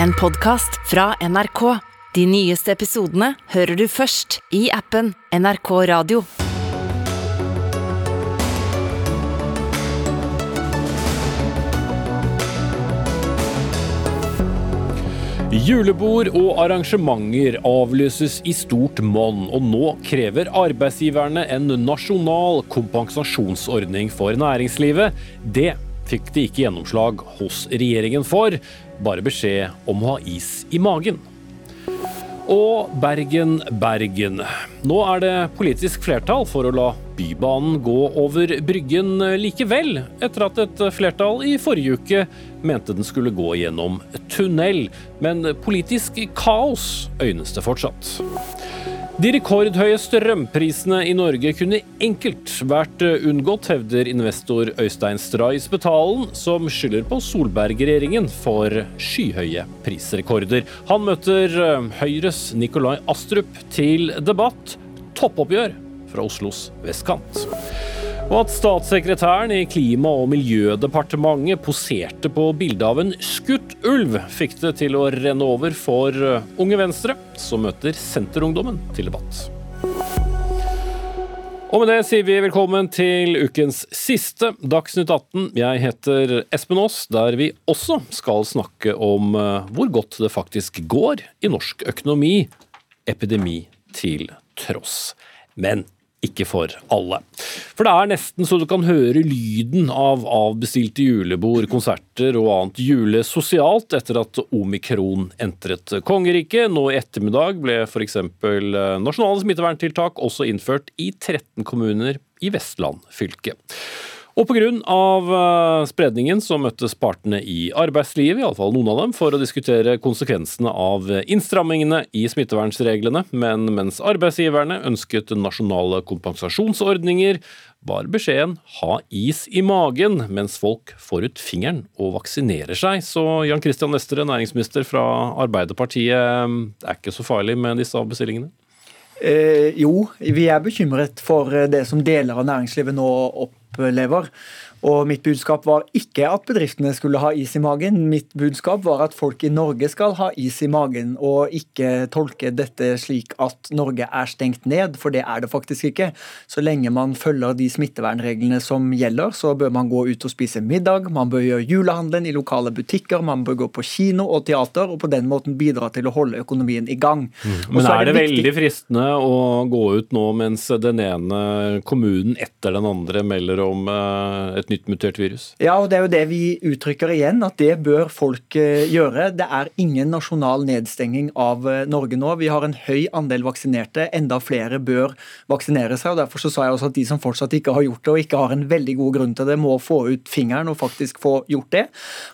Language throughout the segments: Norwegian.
En podkast fra NRK. De nyeste episodene hører du først i appen NRK Radio. Julebord og arrangementer avlyses i stort monn, og nå krever arbeidsgiverne en nasjonal kompensasjonsordning for næringslivet. Det fikk de ikke gjennomslag hos regjeringen for, bare beskjed om å ha is i magen. Og Bergen, Bergen. Nå er det politisk flertall for å la Bybanen gå over Bryggen likevel, etter at et flertall i forrige uke mente den skulle gå gjennom tunnel. Men politisk kaos øynes det fortsatt. De rekordhøye strømprisene i Norge kunne enkelt vært unngått, hevder investor Øystein Stray Spetalen, som skylder på Solberg-regjeringen for skyhøye prisrekorder. Han møter Høyres Nikolai Astrup til debatt. Toppoppgjør fra Oslos vestkant. Og at statssekretæren i Klima- og miljødepartementet poserte på bildet av en skutt ulv, fikk det til å renne over for Unge Venstre, som møter Senterungdommen til debatt. Og med det sier vi velkommen til ukens siste Dagsnytt 18. Jeg heter Espen Aas, der vi også skal snakke om hvor godt det faktisk går i norsk økonomi, epidemi til tross. Men ikke for alle. For det er nesten så du kan høre lyden av avbestilte julebord, konserter og annet julesosialt etter at omikron entret kongeriket. Nå i ettermiddag ble f.eks. nasjonale smitteverntiltak også innført i 13 kommuner i Vestland fylke. Og pga. Eh, spredningen så møttes partene i arbeidslivet, iallfall noen av dem, for å diskutere konsekvensene av innstrammingene i smittevernreglene. Men mens arbeidsgiverne ønsket nasjonale kompensasjonsordninger, var beskjeden ha is i magen mens folk får ut fingeren og vaksinerer seg. Så Jan Christian Nestere, næringsminister fra Arbeiderpartiet, det er ikke så farlig med disse avbestillingene? Eh, jo, vi er bekymret for det som deler av næringslivet nå opplever. Og mitt budskap var ikke at bedriftene skulle ha is i magen. Mitt budskap var at folk i Norge skal ha is i magen, og ikke tolke dette slik at Norge er stengt ned, for det er det faktisk ikke. Så lenge man følger de smittevernreglene som gjelder, så bør man gå ut og spise middag, man bør gjøre julehandelen i lokale butikker, man bør gå på kino og teater, og på den måten bidra til å holde økonomien i gang. Mm. Men er, er det, det veldig fristende å gå ut nå mens den ene kommunen etter den andre melder om eh, et nytt mutert virus. Ja, og det er jo det vi uttrykker igjen, at det bør folk eh, gjøre. Det er ingen nasjonal nedstenging av eh, Norge nå. Vi har en høy andel vaksinerte. Enda flere bør vaksinere seg. og Derfor så sa jeg også at de som fortsatt ikke har gjort det, og ikke har en veldig god grunn til det, må få ut fingeren og faktisk få gjort det.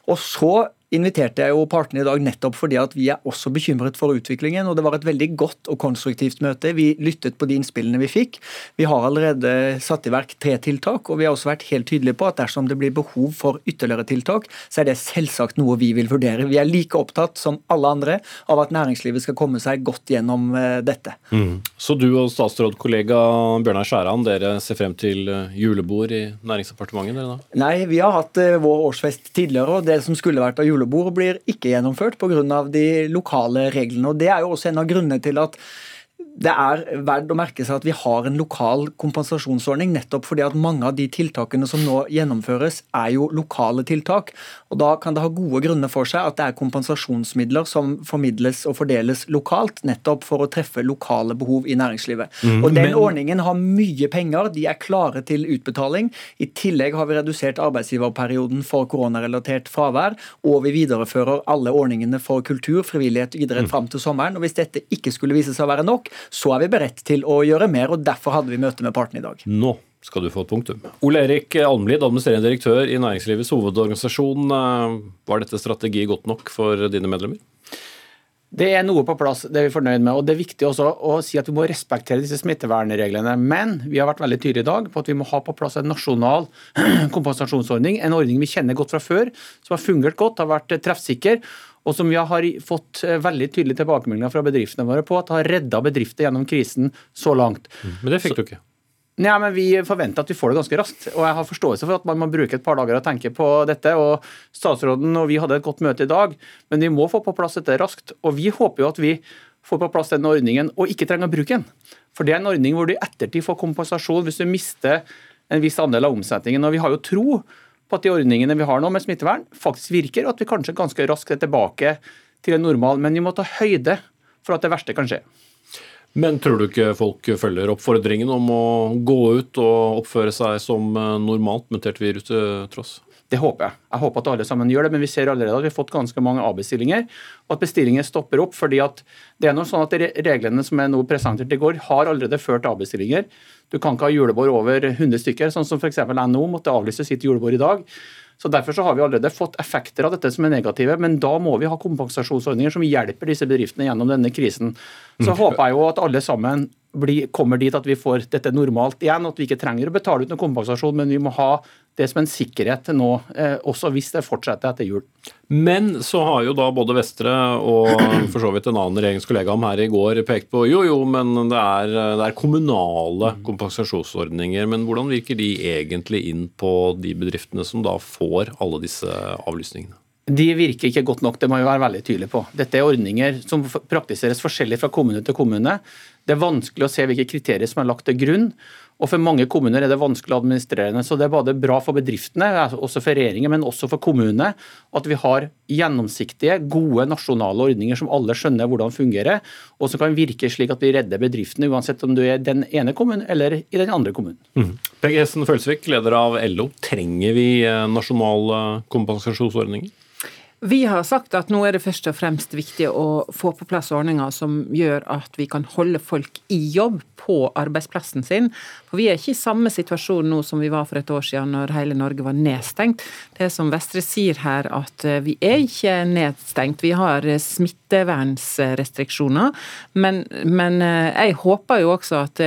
Og så inviterte jeg jo partene i dag nettopp fordi at vi er også bekymret for utviklingen. og Det var et veldig godt og konstruktivt møte. Vi lyttet på de innspillene vi fikk. Vi har allerede satt i verk tre tiltak, og vi har også vært helt tydelige på at dersom det blir behov for ytterligere tiltak, så er det selvsagt noe vi vil vurdere. Vi er like opptatt som alle andre av at næringslivet skal komme seg godt gjennom eh, dette. Mm. Så du og statsrådkollega Bjørnar Skjæran, dere ser frem til eh, julebord i Næringsdepartementet? Nei, vi har hatt eh, vår årsfest tidligere, og det som skulle vært av julebord julebord blir ikke gjennomført pga. de lokale reglene. og Det er jo også en av grunnene til at det er verdt å merke seg at vi har en lokal kompensasjonsordning, nettopp fordi at mange av de tiltakene som nå gjennomføres, er jo lokale tiltak. og Da kan det ha gode grunner for seg at det er kompensasjonsmidler som formidles og fordeles lokalt, nettopp for å treffe lokale behov i næringslivet. Mm, og Den men... ordningen har mye penger, de er klare til utbetaling. I tillegg har vi redusert arbeidsgiverperioden for koronarelatert fravær, og vi viderefører alle ordningene for kultur, frivillighet og idrett mm. fram til sommeren. og Hvis dette ikke skulle vise seg å være nok, så er vi beredt til å gjøre mer. og Derfor hadde vi møte med partene i dag. Nå skal du få et punktum. Ole Erik Almlid, administrerende direktør i Næringslivets hovedorganisasjon. Eh, var dette strategi godt nok for dine medlemmer? Det er noe på plass, det er vi fornøyd med. og Det er viktig også å si at vi må respektere disse smittevernreglene. Men vi har vært veldig tydelige i dag på at vi må ha på plass en nasjonal kompensasjonsordning. En ordning vi kjenner godt fra før, som har fungert godt, har vært treffsikker og som vi har fått eh, veldig tydelige tilbakemeldinger fra bedriftene våre på at har redda bedrifter gjennom krisen så langt. Mm. Men det fikk du ikke? Nei, men Vi forventer at vi får det ganske raskt. og Jeg har forståelse for at man må bruke et par dager og tenke på dette. og Statsråden og vi hadde et godt møte i dag, men vi må få på plass dette raskt. og Vi håper jo at vi får på plass denne ordningen og ikke trenger å bruke den. For Det er en ordning hvor du i ettertid får kompensasjon hvis du mister en viss andel av omsetningen. og Vi har jo tro på at de ordningene vi har nå med smittevern faktisk virker, og at vi kanskje ganske raskt er tilbake til en normal. Men vi må ta høyde for at det verste kan skje. Men tror du ikke folk følger oppfordringen om å gå ut og oppføre seg som normalt mutert virus til tross? Det håper jeg. Jeg håper at alle sammen gjør det, men vi ser allerede at vi har fått ganske mange avbestillinger, og at bestillinger stopper opp. fordi at det er noe sånn at Reglene som er nå presentert i går, har allerede ført til avbestillinger. Du kan ikke ha julebord over 100 stykker, sånn som f.eks. NHO måtte avlyse sitt julebord i dag. Så Derfor så har vi allerede fått effekter av dette som er negative, men da må vi ha kompensasjonsordninger som hjelper disse bedriftene gjennom denne krisen. Så håper jeg jo at alle sammen bli, kommer dit at vi får dette normalt igjen, at vi ikke trenger å betale ut noen kompensasjon, men vi må ha det som en sikkerhet nå, eh, også hvis det fortsetter etter jul. Men så har jo da både Vestre og for så vidt en annen regjeringskollega om her i går pekt på jo jo, men det er, det er kommunale kompensasjonsordninger. Men hvordan virker de egentlig inn på de bedriftene som da får alle disse avlysningene? De virker ikke godt nok, det må vi være veldig tydelige på. Dette er ordninger som praktiseres forskjellig fra kommune til kommune. Det er vanskelig å se hvilke kriterier som er lagt til grunn. Og For mange kommuner er det vanskelig å administrere. Så det er både bra for bedriftene, altså også for regjeringen, men også for kommunene, at vi har gjennomsiktige, gode nasjonale ordninger som alle skjønner hvordan fungerer, og som kan virke slik at vi redder bedriftene, uansett om du er den ene kommunen eller i den andre kommunen. Mm. Pegg Hessen Følsvik, leder av LO. Trenger vi eh, nasjonale kompensasjonsordninger? Vi har sagt at nå er det først og fremst viktig å få på plass ordninger som gjør at vi kan holde folk i jobb på arbeidsplassen sin. For vi er ikke i samme situasjon nå som vi var for et år siden når hele Norge var nedstengt. Det som Vestre sier her, at eh, vi er ikke nedstengt. Vi har eh, smittevernsrestriksjoner. Men, men eh, jeg håper jo også at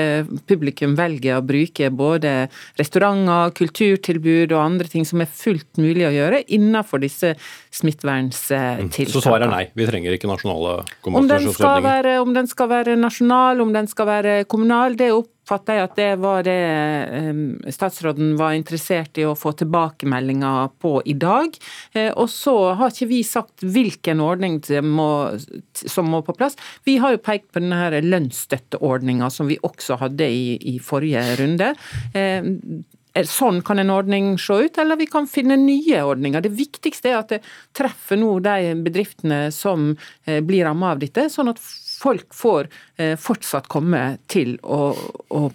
publikum velger å bruke både restauranter, kulturtilbud og andre ting som er fullt mulig å gjøre innenfor disse smitteverntiltakene. Så svaret er nei, vi trenger ikke nasjonale kompensasjonsordninger? Om, om den skal være nasjonal, om den skal være kommunal, det oppfatter jeg at det var det statsråden var interessert i å få tilbakemeldinger på i dag. Eh, og så har ikke vi sagt hvilken ordning må, som må på plass. Vi har jo pekt på denne lønnsstøtteordninga som vi også hadde i, i forrige runde. Sånn kan en ordning se ut, eller vi kan finne nye ordninger. Det viktigste er at det treffer nå de bedriftene som eh, blir rammet av dette, sånn at folk får eh, fortsatt komme til og,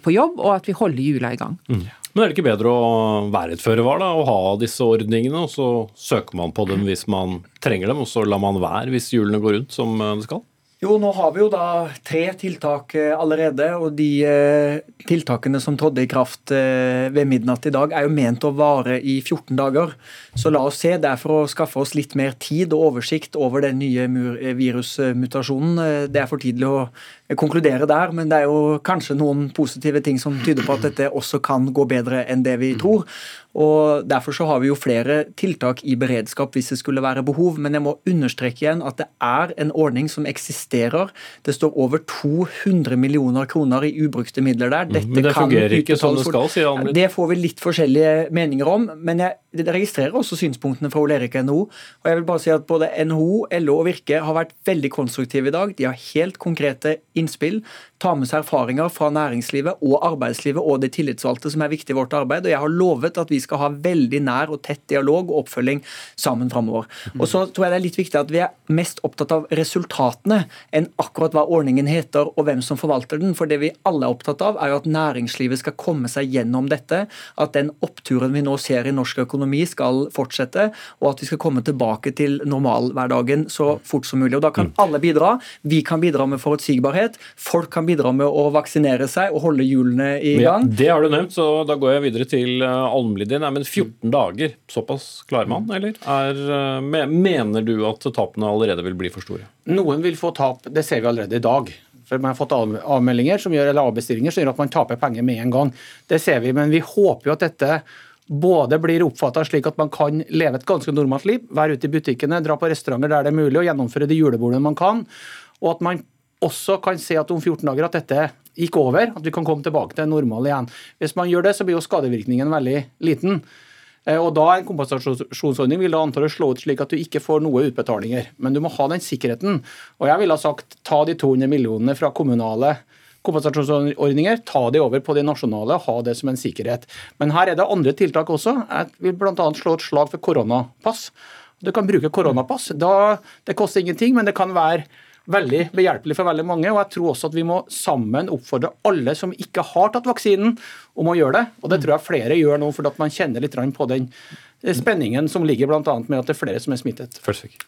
på jobb, og at vi holder hjula i gang. Mm. Men er det ikke bedre å være et føre var da, og ha disse ordningene, og så søker man på dem hvis man trenger dem, og så lar man være hvis hjulene går rundt som eh, det skal? Jo, nå har vi jo da tre tiltak eh, allerede. Og de eh, tiltakene som trådte i kraft eh, ved midnatt i dag, er jo ment å vare i 14 dager. Så la oss se. Det er for å skaffe oss litt mer tid og oversikt over den nye virusmutasjonen. Det er for tidlig å konkludere der, men det er jo kanskje noen positive ting som tyder på at dette også kan gå bedre enn det vi tror. Og Derfor så har vi jo flere tiltak i beredskap hvis det skulle være behov. Men jeg må understreke igjen at det er en ordning som eksisterer. Det står over 200 millioner kroner i ubrukte midler der. Mhm, Dette men det fungerer ikke som det skal, sier han. Det får vi litt forskjellige meninger om. Men jeg registrerer også synspunktene fra Ole Erik og NHO. Og jeg vil bare si at både NHO, LO og Virke har vært veldig konstruktive i dag. De har helt konkrete innspill ta med seg erfaringer fra næringslivet og arbeidslivet og de tillitsvalgte som er viktig i vårt arbeid. Og jeg har lovet at vi skal ha veldig nær og tett dialog og oppfølging sammen framover. Og så tror jeg det er litt viktig at vi er mest opptatt av resultatene enn akkurat hva ordningen heter og hvem som forvalter den. For det vi alle er opptatt av, er jo at næringslivet skal komme seg gjennom dette. At den oppturen vi nå ser i norsk økonomi skal fortsette, og at vi skal komme tilbake til normalhverdagen så fort som mulig. Og Da kan alle bidra. Vi kan bidra med forutsigbarhet. Folk kan bidra med å vaksinere seg og holde hjulene i gang. Ja, det har du nevnt, så da går jeg videre til uh, Almlidin. Men 14 dager, såpass klarer man, eller? Er, uh, mener du at tapene allerede vil bli for store? Noen vil få tap, det ser vi allerede i dag. For Man har fått avmeldinger som gjør, eller avbestillinger som gjør at man taper penger med en gang. Det ser vi, men vi håper jo at dette både blir oppfatta slik at man kan leve et ganske normalt liv, være ute i butikkene, dra på restauranter der det er mulig, og gjennomføre de julebordene man kan, og at man også kan se at om 14 dager at dette gikk over, at vi kan komme tilbake til normal igjen. Hvis man gjør det, så blir jo skadevirkningen veldig liten. Eh, og da En kompensasjonsordning vil da antallet slå ut slik at du ikke får noe utbetalinger. Men du må ha den sikkerheten. Og jeg ville ha sagt ta de 200 millionene fra kommunale kompensasjonsordninger, ta de over på de nasjonale ha det som en sikkerhet. Men her er det andre tiltak også. Jeg vil bl.a. slå et slag for koronapass. Du kan bruke koronapass. Da, det koster ingenting, men det kan være veldig behjelpelig for veldig mange. og Jeg tror også at vi må sammen oppfordre alle som ikke har tatt vaksinen, om å gjøre det. Og det tror jeg flere gjør nå, fordi at man kjenner litt på den spenningen som ligger bl.a. med at det er flere som er smittet.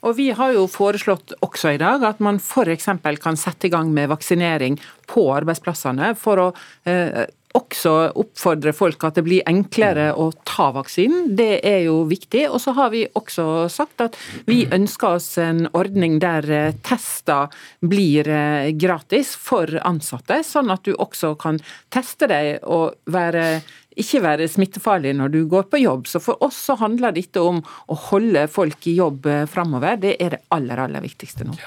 Og Vi har jo foreslått også i dag at man f.eks. kan sette i gang med vaksinering på arbeidsplassene for å eh, også oppfordre folk at det blir enklere å ta vaksinen. Det er jo viktig. Og så har vi også sagt at vi ønsker oss en ordning der eh, tester blir eh, gratis for ansatte, sånn at du også kan teste deg og være ikke være smittefarlig når du går på jobb. Så for oss så handler dette om å holde folk i jobb eh, framover. Det er det aller, aller viktigste nå.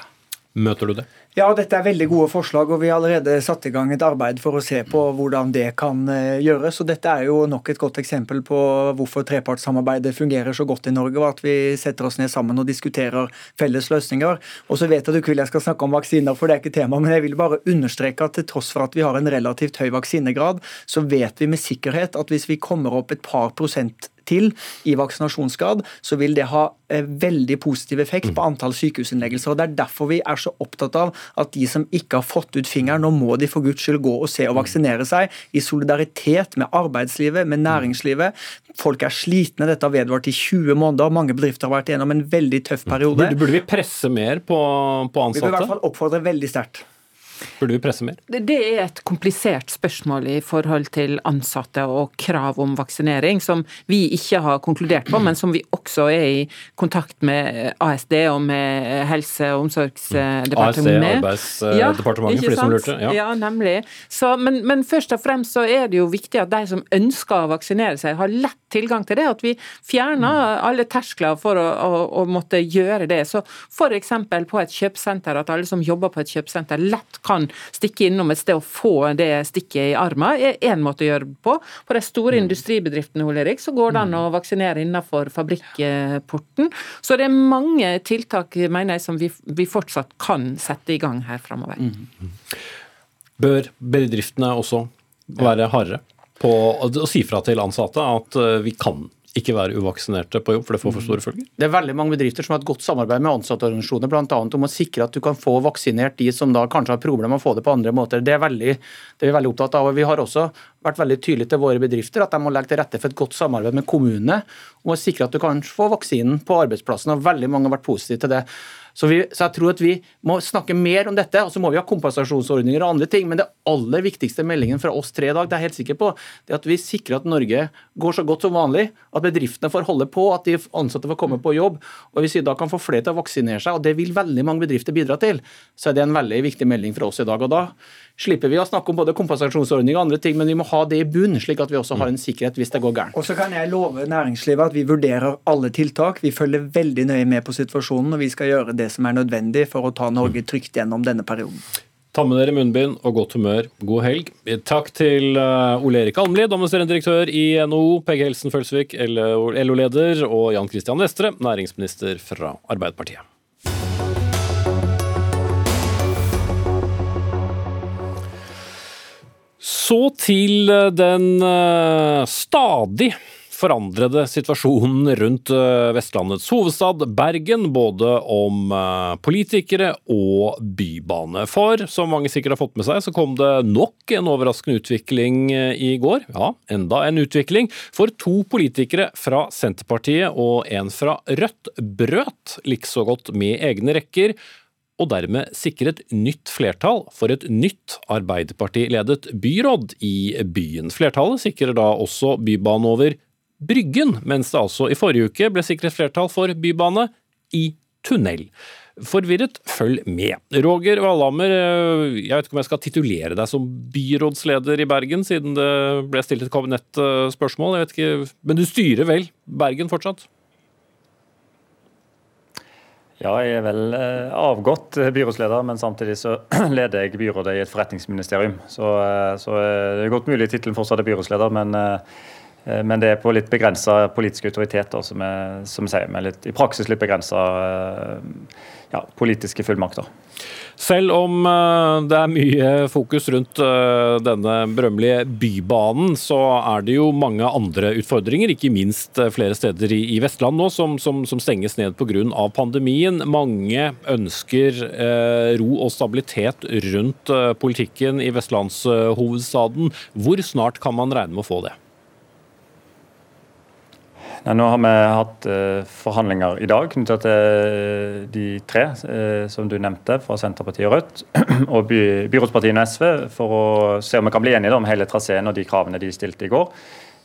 Møter du det? Ja, dette er veldig gode forslag, og vi har allerede satt i gang et arbeid for å se på hvordan det kan eh, gjøres. og Dette er jo nok et godt eksempel på hvorfor trepartssamarbeidet fungerer så godt i Norge, og at vi setter oss ned sammen og diskuterer felles løsninger. Og så vet jeg du ikke vil jeg skal snakke om vaksiner, for det er ikke tema, men jeg vil bare understreke at til tross for at vi har en relativt høy vaksinegrad, så vet vi med sikkerhet at hvis vi kommer opp et par prosent til i vaksinasjonsgrad, så vil det ha eh, veldig positiv effekt på antall sykehusinnleggelser. og Det er derfor vi er så opptatt av at de som ikke har fått ut fingeren, nå må de for guds skyld gå og se og vaksinere seg, i solidaritet med arbeidslivet, med næringslivet. Folk er slitne, dette har vedvart i 20 måneder. Mange bedrifter har vært gjennom en veldig tøff periode. Burde, burde vi presse mer på, på ansatte? Vi bør i hvert fall oppfordre veldig sterkt. Burde vi presse mer? Det er et komplisert spørsmål i forhold til ansatte og krav om vaksinering, som vi ikke har konkludert på, men som vi også er i kontakt med ASD og med Helse- og omsorgsdepartementet. ASD, Arbeidsdepartementet, ja, for de som lurte. Ja, ja nemlig. Så, men, men, først og fremst så er det jo viktig at de som ønsker å vaksinere seg, har lett tilgang til det. At vi fjerner alle terskler for å, å, å måtte gjøre det. Så f.eks. på et kjøpesenter, at alle som jobber på et kjøpesenter lett kan stikke innom et sted og få det stikket i armen, er én måte å gjøre det på. På de store mm. industribedriftene Erik, så går det an å mm. vaksinere innenfor fabrikkporten. Så det er mange tiltak mener jeg, som vi, vi fortsatt kan sette i gang her framover. Mm. Bør bedriftene også være hardere på å si fra til ansatte at eh, vi kan ikke være uvaksinerte på jobb, for det får for store følger? Det er veldig mange bedrifter som har et godt samarbeid med ansattorganisasjoner, bl.a. om å sikre at du kan få vaksinert de som da kanskje har problemer med å få det på andre måter. Det er, veldig, det er vi veldig opptatt av. og Vi har også vært veldig tydelige til våre bedrifter at de må legge til rette for et godt samarbeid med kommunene om å sikre at du kan få vaksinen på arbeidsplassen. og Veldig mange har vært positive til det. Så, vi, så, jeg tror at vi må snakke mer om dette. og Så må vi ha kompensasjonsordninger og andre ting. Men det aller viktigste meldingen fra oss tre i dag, det er jeg helt sikker på, det er at vi sikrer at Norge går så godt som vanlig. At bedriftene får holde på, at de ansatte får komme på jobb. og Hvis vi da kan få flere til å vaksinere seg, og det vil veldig mange bedrifter bidra til, så er det en veldig viktig melding fra oss i dag. og da slipper vi å snakke om både kompensasjonsordninger og andre ting, men vi må ha det i bunn, slik at vi også har en sikkerhet hvis det går gærent. Og så kan jeg love næringslivet at vi vurderer alle tiltak. Vi følger veldig nøye med på situasjonen, og vi skal gjøre det som er nødvendig for å ta Norge trygt gjennom denne perioden. Ta med dere munnbind og godt humør. God helg. Takk til eh, Ole Erik Almlid, administrerende direktør i NHO, Pegge Helsen Følsvik, LO-leder, og Jan Christian Vestre, næringsminister fra Arbeiderpartiet. Så til eh, den uh, stadig forandrede situasjonen rundt uh, Vestlandets hovedstad, Bergen, både om uh, politikere og bybane. For som mange sikkert har fått med seg, så kom det nok en overraskende utvikling i går. Ja, enda en utvikling. For to politikere fra Senterpartiet og en fra Rødt brøt likså godt med egne rekker og dermed sikret nytt flertall for et nytt Arbeiderparti-ledet byråd i byen. Flertallet sikrer da også bybane over Bryggen, mens det altså i forrige uke ble sikret flertall for bybane i tunnel. Forvirret, følg med. Roger Valhammer, eh, jeg vet ikke om jeg skal titulere deg som byrådsleder i Bergen, siden det ble stilt et kabinettspørsmål, men du styrer vel Bergen fortsatt? Ja, jeg er vel eh, avgått byrådsleder, men samtidig så leder jeg byrådet i et forretningsministerium. Så, så det er godt mulig tittelen fortsatt er byrådsleder, men, men det er på litt begrensa politisk autoritet, som, er som sier, med litt, i praksis litt begrensa ja, politiske fullmakter. Selv om eh, det er mye fokus rundt eh, denne berømmelige Bybanen, så er det jo mange andre utfordringer, ikke minst eh, flere steder i Vestland nå, som, som, som stenges ned pga. pandemien. Mange ønsker ro og stabilitet rundt politikken i vestlandshovedstaden. Hvor snart kan man regne med å få det? Nei, nå har vi hatt uh, forhandlinger i dag knyttet til de tre uh, som du nevnte, fra Senterpartiet og Rødt, og by, byrådspartiene SV, for å se om vi kan bli enige om hele traseen og de kravene de stilte i går.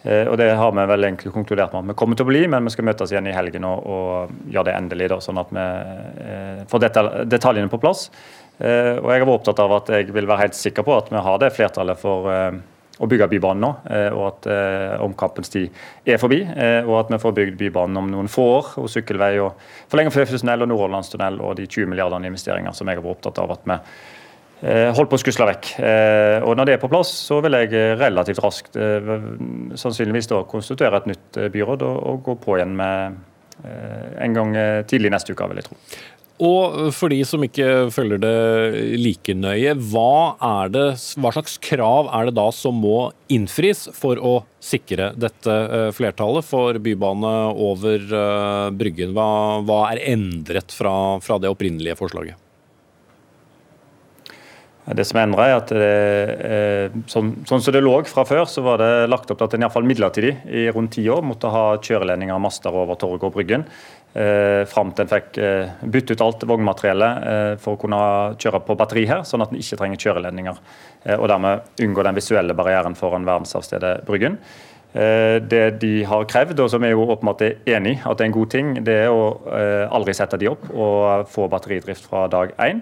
Uh, og Det har vi vel egentlig konkludert med at vi kommer til å bli, men vi skal møtes igjen i helgen og, og gjøre det endelig, da, sånn at vi får detaljene på plass. og Jeg vært opptatt av at jeg vil være helt sikker på at vi har det flertallet for å bygge Bybanen nå, eh, og at eh, omkampens tid er forbi. Eh, og at vi får bygd Bybanen om noen få år, og sykkelvei og forlenger Føfjordstunnel og Nordhordlandstunnel og de 20 milliardene investeringer som jeg har vært opptatt av at vi holdt på å skusle vekk. Og Når det er på plass, så vil jeg relativt raskt sannsynligvis da konstituere et nytt byråd og gå på igjen med en gang tidlig neste uke, vil jeg tro. Og for de som ikke følger det like nøye, hva, det, hva, slags krav er det da som må innfris for å sikre dette eh, flertallet for bybane over eh, Bryggen? Hva, hva er endret fra, fra, det opprinnelige forslaget? Det som er endret er at det, sånn, sånn, som det lå fra før, så var det lagt opp til at en iallfall midlertidig i rundt ti år måtte ha kjøreledninger og master over torget og Bryggen eh, fram til en fikk eh, bytte ut alt vognmateriellet eh, for å kunne kjøre på batteri her, sånn at en ikke trenger kjøreledninger. Eh, og dermed unngå den visuelle barrieren foran verdensarvstedet Bryggen. Eh, det de har krevd, og som jeg jo åpenbart er enig i at det er en god ting, det er å eh, aldri sette de opp og få batteridrift fra dag én.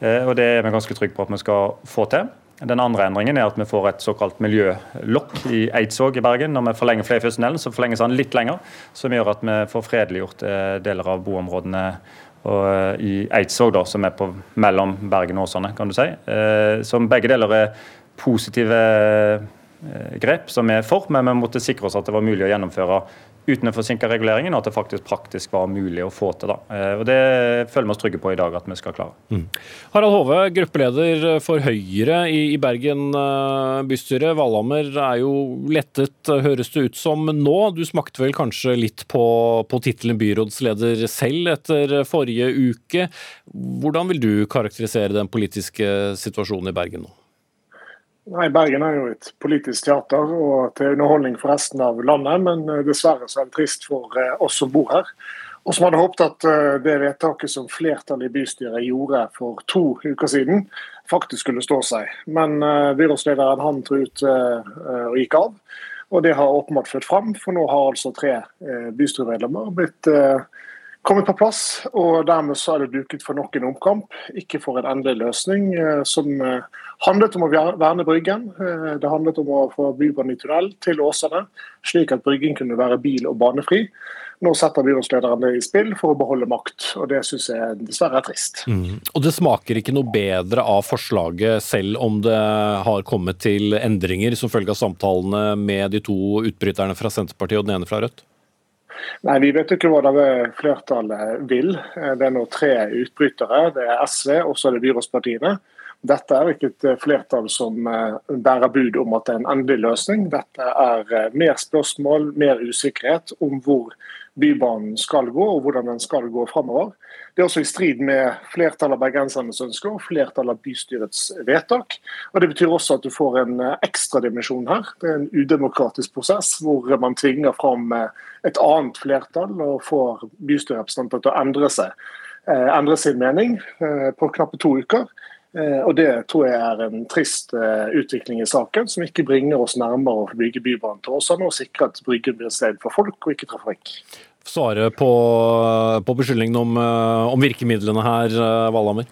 Og det er vi ganske trygge på at vi skal få til. Den andre endringen er at vi får et såkalt miljølokk i Eidsvåg i Bergen. Når vi forlenger Fleifjordstunnelen, så forlenges den litt lenger, som gjør at vi får fredeliggjort eh, deler av boområdene eh, i Eidsvåg, som er på mellom Bergen og Åsane, kan du si. Eh, som begge deler er positive grep som vi er for, men vi måtte sikre oss at det var mulig å gjennomføre uten å forsinke reguleringen, og at det faktisk praktisk var mulig å få til. Da. Eh, og Det føler vi oss trygge på i dag at vi skal klare. Mm. Harald Hove, gruppeleder for Høyre i Bergen eh, bystyre. Valhammer er jo lettet, høres det ut som nå. Du smakte vel kanskje litt på, på tittelen byrådsleder selv etter forrige uke. Hvordan vil du karakterisere den politiske situasjonen i Bergen nå? Nei, Bergen er jo et politisk teater og til underholdning for resten av landet. Men eh, dessverre så er det trist for eh, oss som bor her. Og som hadde håpet at eh, det vedtaket som flertallet i bystyret gjorde for to uker siden, faktisk skulle stå seg. Men byrådslederen han truet og gikk av. Og det har åpenbart ført fram, for nå har altså tre bystyremedlemmer blitt kommet på plass. Og dermed så er det duket for nok en omkamp, ikke for en endelig løsning. som handlet om å verne Bryggen. Eh, det handlet om å få bybane i tunnel til Åsane, slik at Bryggen kunne være bil- og banefri. Nå setter byrådslederen det i spill for å beholde makt, og det syns jeg dessverre er trist. Mm. Og det smaker ikke noe bedre av forslaget, selv om det har kommet til endringer som følge av samtalene med de to utbryterne fra Senterpartiet og den ene fra Rødt? Nei, Vi vet ikke hva det flertallet vil. Det er nå tre utbrytere. Det er SV og så er det byrådspartiene. Dette er ikke et eh, flertall som eh, bærer bud om at det er en endelig løsning. Dette er eh, mer spørsmål, mer usikkerhet om hvor Bybanen skal gå og hvordan den skal gå framover. Det er også i strid med flertallet av bergensernes ønsker og flertallet av bystyrets vedtak. Og Det betyr også at du får en ekstra dimensjon her. Det er en udemokratisk prosess hvor man tvinger fram et annet flertall og får bystyrerepresentanter til å endre seg, endre sin mening på knappe to uker. Eh, og Det tror jeg er en trist eh, utvikling i saken, som ikke bringer oss nærmere å bygge Bybanen til Åsane og sikre at Bryggen blir et sted for folk og ikke trafikk. Svaret på, på beskyldningen om, eh, om, virkemidlene her, Valhammer?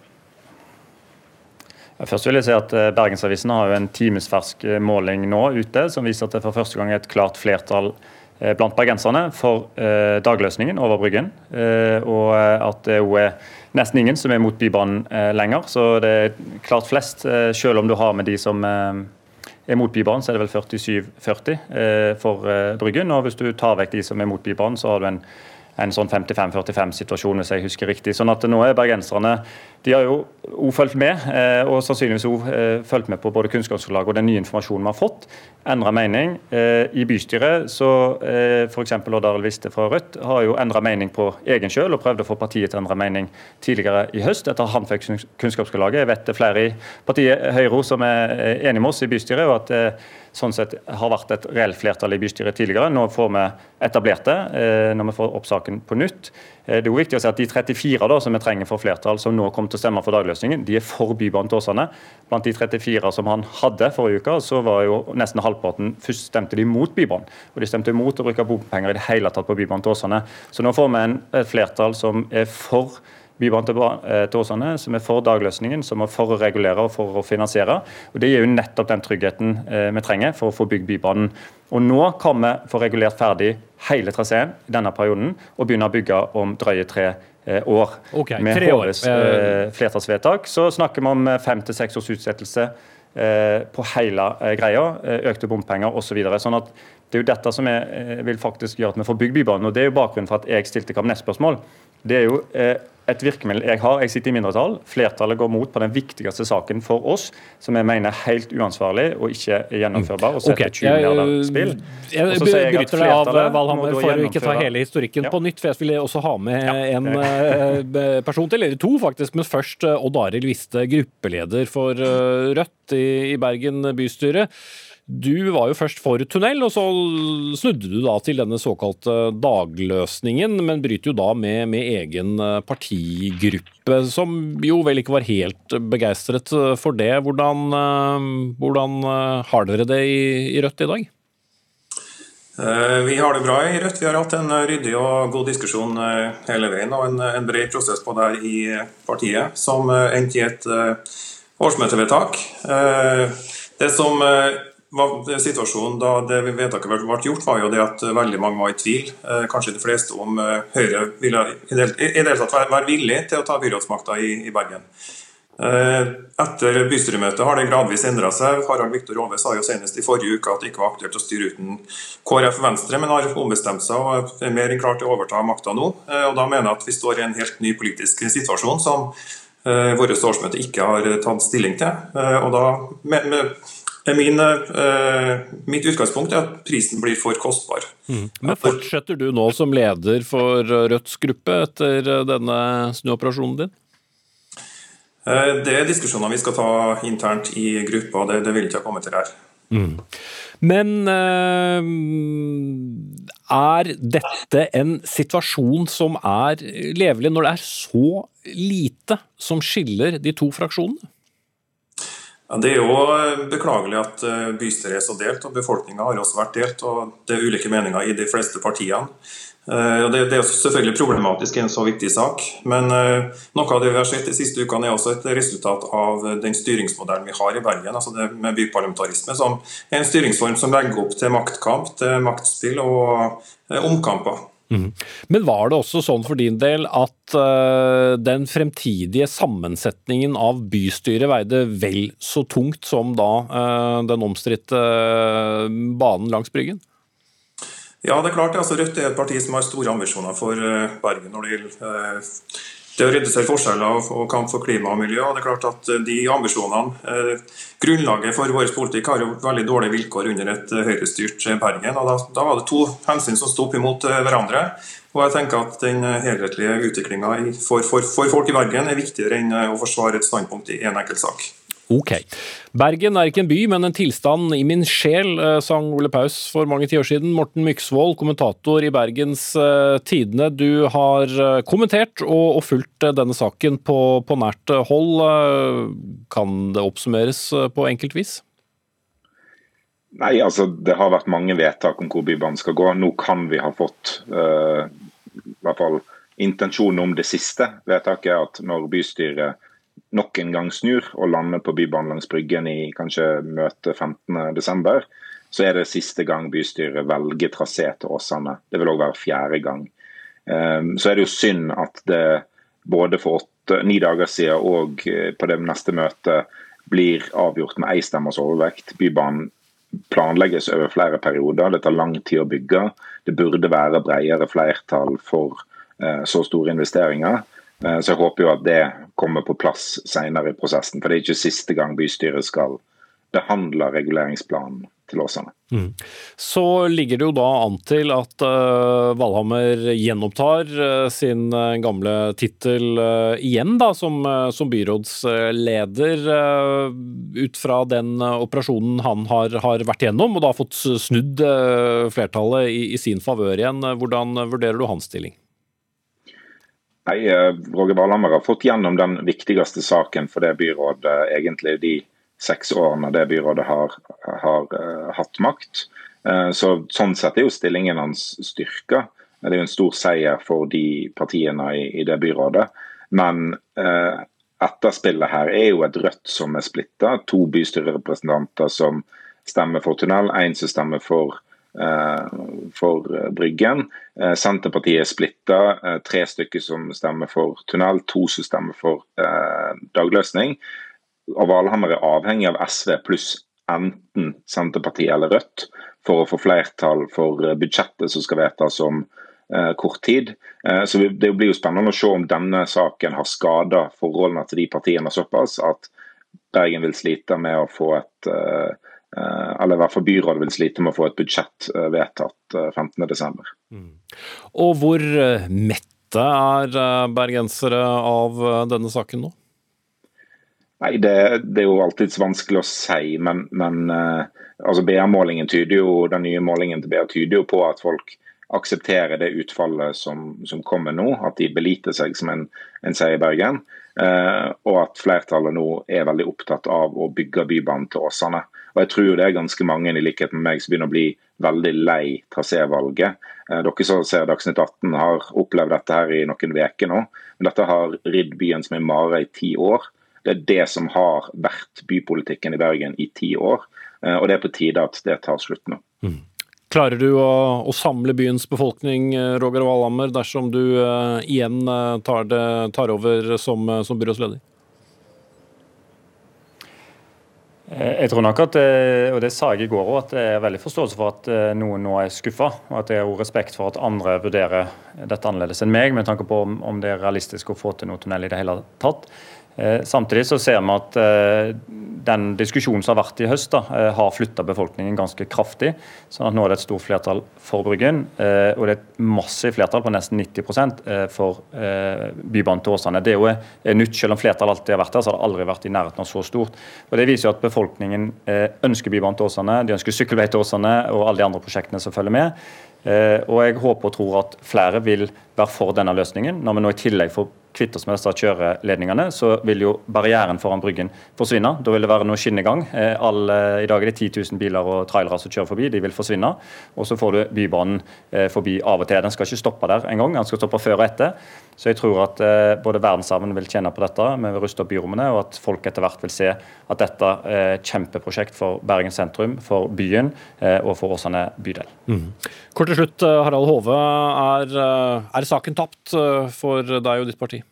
Først vil jeg si at Bergensavisen har jo en timesfersk måling nå ute, som viser at det for første gang er et klart flertall blant bergenserne for dagløsningen over Bryggen. Og at det jo er nesten ingen som er mot Bybanen lenger. Så det er klart flest, selv om du har med de som er mot Bybanen, så er det vel 47-40 for Bryggen. Og hvis du tar vekk de som er mot Bybanen, så har du en en sånn 55-45-situasjon, hvis jeg husker riktig. Sånn at nå er bergenserne de har jo også fulgt med, eh, og sannsynligvis også eh, fulgt med på både kunnskapsgrunnlaget og den nye informasjonen vi har fått. Endra mening. Eh, I bystyret så f.eks. Odd Arild Viste fra Rødt har jo endra mening på egen kjøl, og prøvde å få partiet til å endre mening tidligere i høst, etter han fikk kunnskapsgrunnlaget. Jeg vet det er flere i partiet Høyre som er enig med oss i bystyret, og at sånn sett har vært et reelt flertall i bystyret tidligere. Nå får vi etablert det eh, når vi får opp saken på nytt. Eh, det er jo viktig å si at De 34 da, som vi trenger for flertall, som nå kommer til å stemme for dagløsningen, de er for Bybanen til Åsane. Blant de 34 som han hadde forrige uke, så var jo nesten halvparten først stemte de mot Bybanen. Og de stemte imot å bruke bompenger i det hele tatt på Bybanen til Åsane. Så nå får vi en, et flertall som er for Bybanen til, eh, som er for dagløsningen, som er for å regulere og for å finansiere. Og Det gir jo nettopp den tryggheten eh, vi trenger for å få bygd Bybanen. Og Nå kan vi få regulert ferdig hele traseen i denne perioden og begynne å bygge om drøye tre eh, år. Okay, Med. HVs flertallsvedtak så snakker vi om fem til seks års utsettelse på hele greia. Økte bompenger osv. Så sånn at det er jo dette som er, vil faktisk gjøre at vi får bygd Bybanen. og Det er jo bakgrunnen for at jeg stilte kabinettsspørsmål. Det er jo et virkemiddel jeg har. Jeg sitter i mindretall. Flertallet går mot på den viktigste saken for oss, som jeg mener er helt uansvarlig og ikke gjennomførbar. og okay. 20 milliarder spill. Jeg, jeg bryter deg av Valhammer for å ikke ta hele historikken ja. på nytt. for Jeg vil også ha med ja. en person til, eller to faktisk. Men først Odd Arild Viste, gruppeleder for Rødt i, i Bergen bystyre. Du var jo først for tunnel, og så snudde du da til denne såkalte dagløsningen, men bryter jo da med, med egen eh, partigruppe, som jo vel ikke var helt begeistret for det. Hvordan, eh, hvordan eh, har dere det i, i Rødt i dag? Vi har det bra i Rødt. Vi har hatt en ryddig og god diskusjon hele veien, og en, en bred prosess på det i partiet, som endte i et årsmøtevedtak. Det som Situasjonen da det vedtaket ble gjort, var jo det at veldig mange var i tvil. Eh, kanskje de fleste om eh, Høyre ville i det hele tatt være villig til å ta byrådsmakta i, i Bergen. Eh, etter bystyremøtet har det gradvis endra seg. Harald Viktor Ove sa jo senest i forrige uke at det ikke var aktuelt å styre uten KrF og Venstre, men har ombestemt seg og er mer enn klar til å overta makta nå. Og Da mener jeg at vi står i en helt ny politisk situasjon som vårt årsmøte ikke har tatt stilling til. Og da med Min, uh, mitt utgangspunkt er at prisen blir for kostbar. Mm. Men Fortsetter du nå som leder for Rødts gruppe etter denne snuoperasjonen din? Uh, det er diskusjoner vi skal ta internt i gruppa, det, det vil ikke jeg komme til her. Mm. Men uh, er dette en situasjon som er levelig, når det er så lite som skiller de to fraksjonene? Ja, det er jo eh, beklagelig at eh, bystyret er så delt, og befolkninga har også vært delt. og Det er ulike meninger i de fleste partiene. Eh, det er selvfølgelig problematisk i en så viktig sak, men noe av det vi har sett de siste ukene er også et resultat av den styringsmodellen vi har i Bergen, altså det med byparlamentarisme, som er en styringsform som legger opp til maktkamp, til maktspill og omkamper. Mhm. Men var det også sånn for din del at uh, den fremtidige sammensetningen av bystyret veide vel så tungt som da uh, den omstridte uh, banen langs Bryggen? Ja, det er klart. Altså, Rødt er et parti som har store ambisjoner for Bergen når det gjelder det å redusere forskjeller og kamp for klima og miljø. og det er klart at De ambisjonene, eh, grunnlaget for vår politikk, har jo veldig dårlige vilkår under et eh, høyrestyrt Bergen. og da, da, var det to hensyn som sto opp imot eh, hverandre. og jeg tenker at Den helhetlige utviklinga for, for, for, folk i Bergen er viktigere enn å forsvare et standpunkt i en enkelt sak. Ok. Bergen er ikke en by, men en tilstand i min sjel, eh, sang Ole Paus for mange tiår siden. Morten Myksvold, kommentator i Bergens uh, Tidende. Du har uh, kommentert og, og, fulgt uh, denne saken på, på nært hold. kan det oppsummeres på enkelt vis? Nei, altså det har vært mange vedtak om hvor Bybanen skal gå. Nå kan vi ha fått i hvert fall intensjonen om det siste vedtaket, at når bystyret nok en gang snur og lander på Bybanen langs Bryggen i kanskje møte 15.12., så er det siste gang bystyret velger trasé til Åsane. Det vil òg være fjerde gang. Ehm, så er det jo synd at det både for åtte, ni dager siden og eh, på det neste møtet blir avgjort med én stemmers overvekt. Bybanen planlegges over flere perioder. Det tar lang tid å bygge. Det burde være bredere flertall for eh, så store investeringer. Eh, så jeg håper jo at det kommer på plass senere i prosessen. For det er ikke siste gang bystyret skal behandle reguleringsplanen til Åsane. Mm. Så ligger det jo da an til at uh, Valhammer gjenopptar uh, sin uh, gamle tittel igjen da, som, som byrådsleder. ut fra den operasjonen han har, har, vært gjennom, og da fått snudd flertallet i, i sin favør igjen. Hvordan vurderer du hans stilling? Nei, Roger Valhammer har fått gjennom den viktigste saken for det byrådet egentlig de seks årene det byrådet har, har uh, hatt makt. Uh, så Sånn sett er jo stillingen hans styrka. Det er jo en stor seier for de partiene i, i det byrådet. Men uh, etterspillet her er jo et Rødt som er splitta. To bystyrerepresentanter som stemmer for tunnel, én som stemmer for, for Bryggen. Senterpartiet er splitta. Tre stykker som stemmer for tunnel, to som stemmer for dagløsning og Valhammer er avhengig av SV pluss enten Senterpartiet eller Rødt for å få flertall for eh, budsjettet som skal vedtas om eh, kort tid. Eh, så Det blir jo spennende å se om denne saken har skada forholdene til de partiene såpass at Bergen vil slite med å få et eh, eh eller i hvert fall byrådet vil slite med å få et budsjett eh, vedtatt 15.12. Mm. Og hvor mette er bergensere av denne saken nå? Nei, det, det, er jo alltids vanskelig å si, men, men altså BA-målingen tyder jo, den nye målingen til BA tyder jo på at folk aksepterer det utfallet som, som kommer nå. At de beliter seg som en, en seier i Bergen. Eh, og at flertallet nå er veldig opptatt av å bygge Bybanen til Åsane. Og jeg tror det er ganske mange i likhet med meg som begynner å bli veldig lei trasévalget. Uh, dere som ser Dagsnytt 18 har opplevd dette her i noen uker nå. Men dette har ridd byen som en mare i ti år. Det er det som har vært bypolitikken i Bergen i ti år. Eh, og det er på tide at det tar slutt nå. Mm. Klarer du å, å, samle byens befolkning, eh, Roger Valhammer, dersom du uh, igjen tar, det, tar over som, som byrådsleder? Jeg tror nok at, og det sa jeg i går at det er veldig forståelse for at noen nå er skuffa. Og at det er respekt for at andre vurderer dette annerledes enn meg, med tanke på om det er realistisk å få til noe tunnel i det hele tatt. Eh, samtidig så ser vi at eh, den diskusjonen som har vært i høst, da, eh, har flytta befolkningen ganske kraftig. sånn at Nå er det et stort flertall for Bryggen, og det er et massivt flertall på nesten 90 for Bybanen til Åsane. Det er jo nytt, selv om flertallet alltid har vært der, så har det aldri vært i nærheten av så stort. Og Det viser jo at befolkningen ønsker Bybanen til Åsane, de ønsker sykkelvei til Åsane og alle de andre prosjektene som følger med. Og jeg håper og tror at flere vil være for denne løsningen, når vi nå i tillegg får kvitte oss med disse kjøreledningene, så vil jo barrieren foran Bryggen forsvinne. Da vil det være noe skinnegang. Eh, all, I dag er det 10 000 biler og trailere som kjører forbi, de vil forsvinne. Og så får du Bybanen eh, forbi av og til. Den skal ikke stoppe der engang, den skal stoppe før og etter. Så jeg tror at eh, både verdensarven vil tjene på dette, vi vil ruste opp byrommene, og at folk etter hvert vil se at dette er et kjempeprosjekt for Bergen sentrum, for byen og for Åsane bydel. Mm. Kort til slutt, Harald Hove. Er, er saken tapt for deg og ditt parti?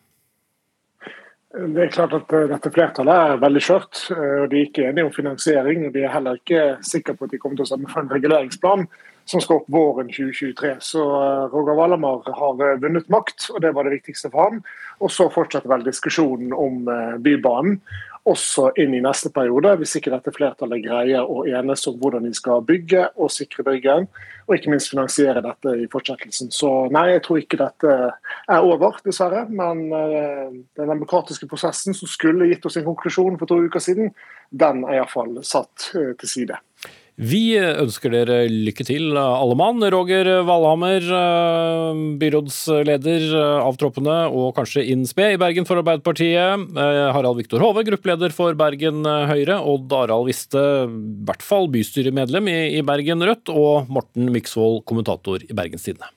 Det er klart at eh, dette flertallet er veldig skjørt. Eh, og De er ikke enige om finansiering. og De er heller ikke sikre på at de kommer til å stemme for en reguleringsplan som skal opp våren 2023. Så eh, Roger Valhammer har vunnet makt, og det var det viktigste for ham. Og så fortsetter vel diskusjonen om Bybanen også inn i neste periode, hvis ikke dette flertallet greier å enes om hvordan de skal bygge og sikre Bryggen, og ikke minst finansiere dette i fortsettelsen. Så nei, jeg tror ikke dette er over, dessverre. Men uh, den demokratiske prosessen som skulle gitt oss en konklusjon for to uker siden, den er iallfall satt uh, til side. Vi ønsker dere lykke til, alle mann. Roger Valhammer, eh, byrådsleder av troppene og kanskje inn spe i Bergen for Arbeiderpartiet. Eh, Harald Viktor Hove, gruppeleder for Bergen Høyre. Odd Arald Viste, i hvert fall bystyremedlem i Bergen Rødt. Og Morten Myksvold, kommentator i Bergens Tidende.